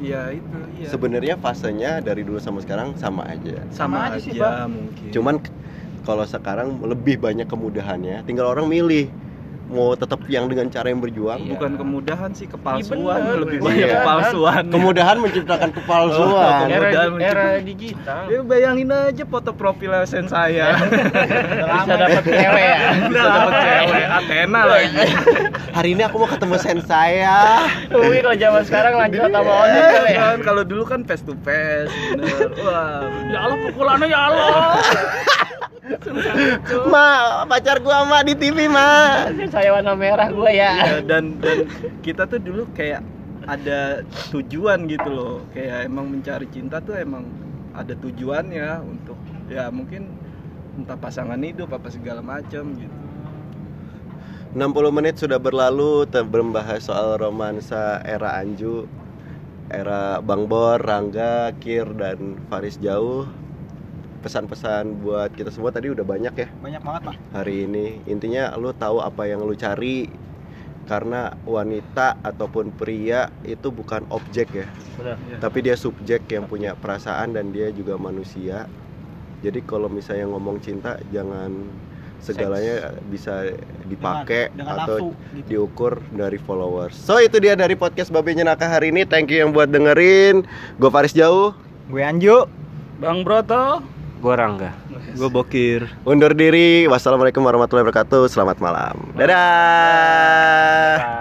ya itu ya sebenarnya fasenya dari dulu sama sekarang sama aja sama, Sama aja aja, sih, mungkin cuman kalau sekarang lebih banyak kemudahannya tinggal orang milih mau tetap yang dengan cara yang berjuang Iya. bukan kemudahan sih kepalsuan bener. lebih Iya. banyak kepalsuan kemudahan menciptakan kepalsuan Oh, Era, era digital. Ya bayangin aja foto profil sen saya. Bisa dapat cewek ya. Bisa dapat cewek Athena lagi. hari ini aku mau ketemu sen saya Mungkin kalau zaman sekarang lanjut sama kali ya. Kan kalau dulu kan face to face, bener. Wah, Ya Allah pukulannya ya Allah. ma pacar gua ma di TV ma Saya warna merah gua ya. ya, dan dan kita tuh dulu kayak ada tujuan gitu loh. Kayak emang mencari cinta tuh emang ada tujuannya untuk ya mungkin entah pasangan hidup apa segala macam gitu. 60 menit sudah berlalu te- membahas soal romansa era Anju era Bang Bor, Rangga, Kir dan Faris Jauh pesan-pesan buat kita semua tadi udah banyak ya Banyak banget, Pak. hari ini intinya lu tahu apa yang lu cari karena wanita ataupun pria itu bukan objek ya Benar. tapi dia subjek yang punya perasaan dan dia juga manusia jadi kalau misalnya ngomong cinta jangan segalanya bisa dipakai Dengan- dengan atau nafsu, gitu. diukur dari followers so itu dia dari podcast Babe Nyenaka hari ini thank you yang buat dengerin gue Faris Jauh Gue Anju. Bang Broto. Gua Rangga. Gue bokir. undur diri. Wassalamualaikum warahmatullahi wabarakatuh. Selamat malam. Dadah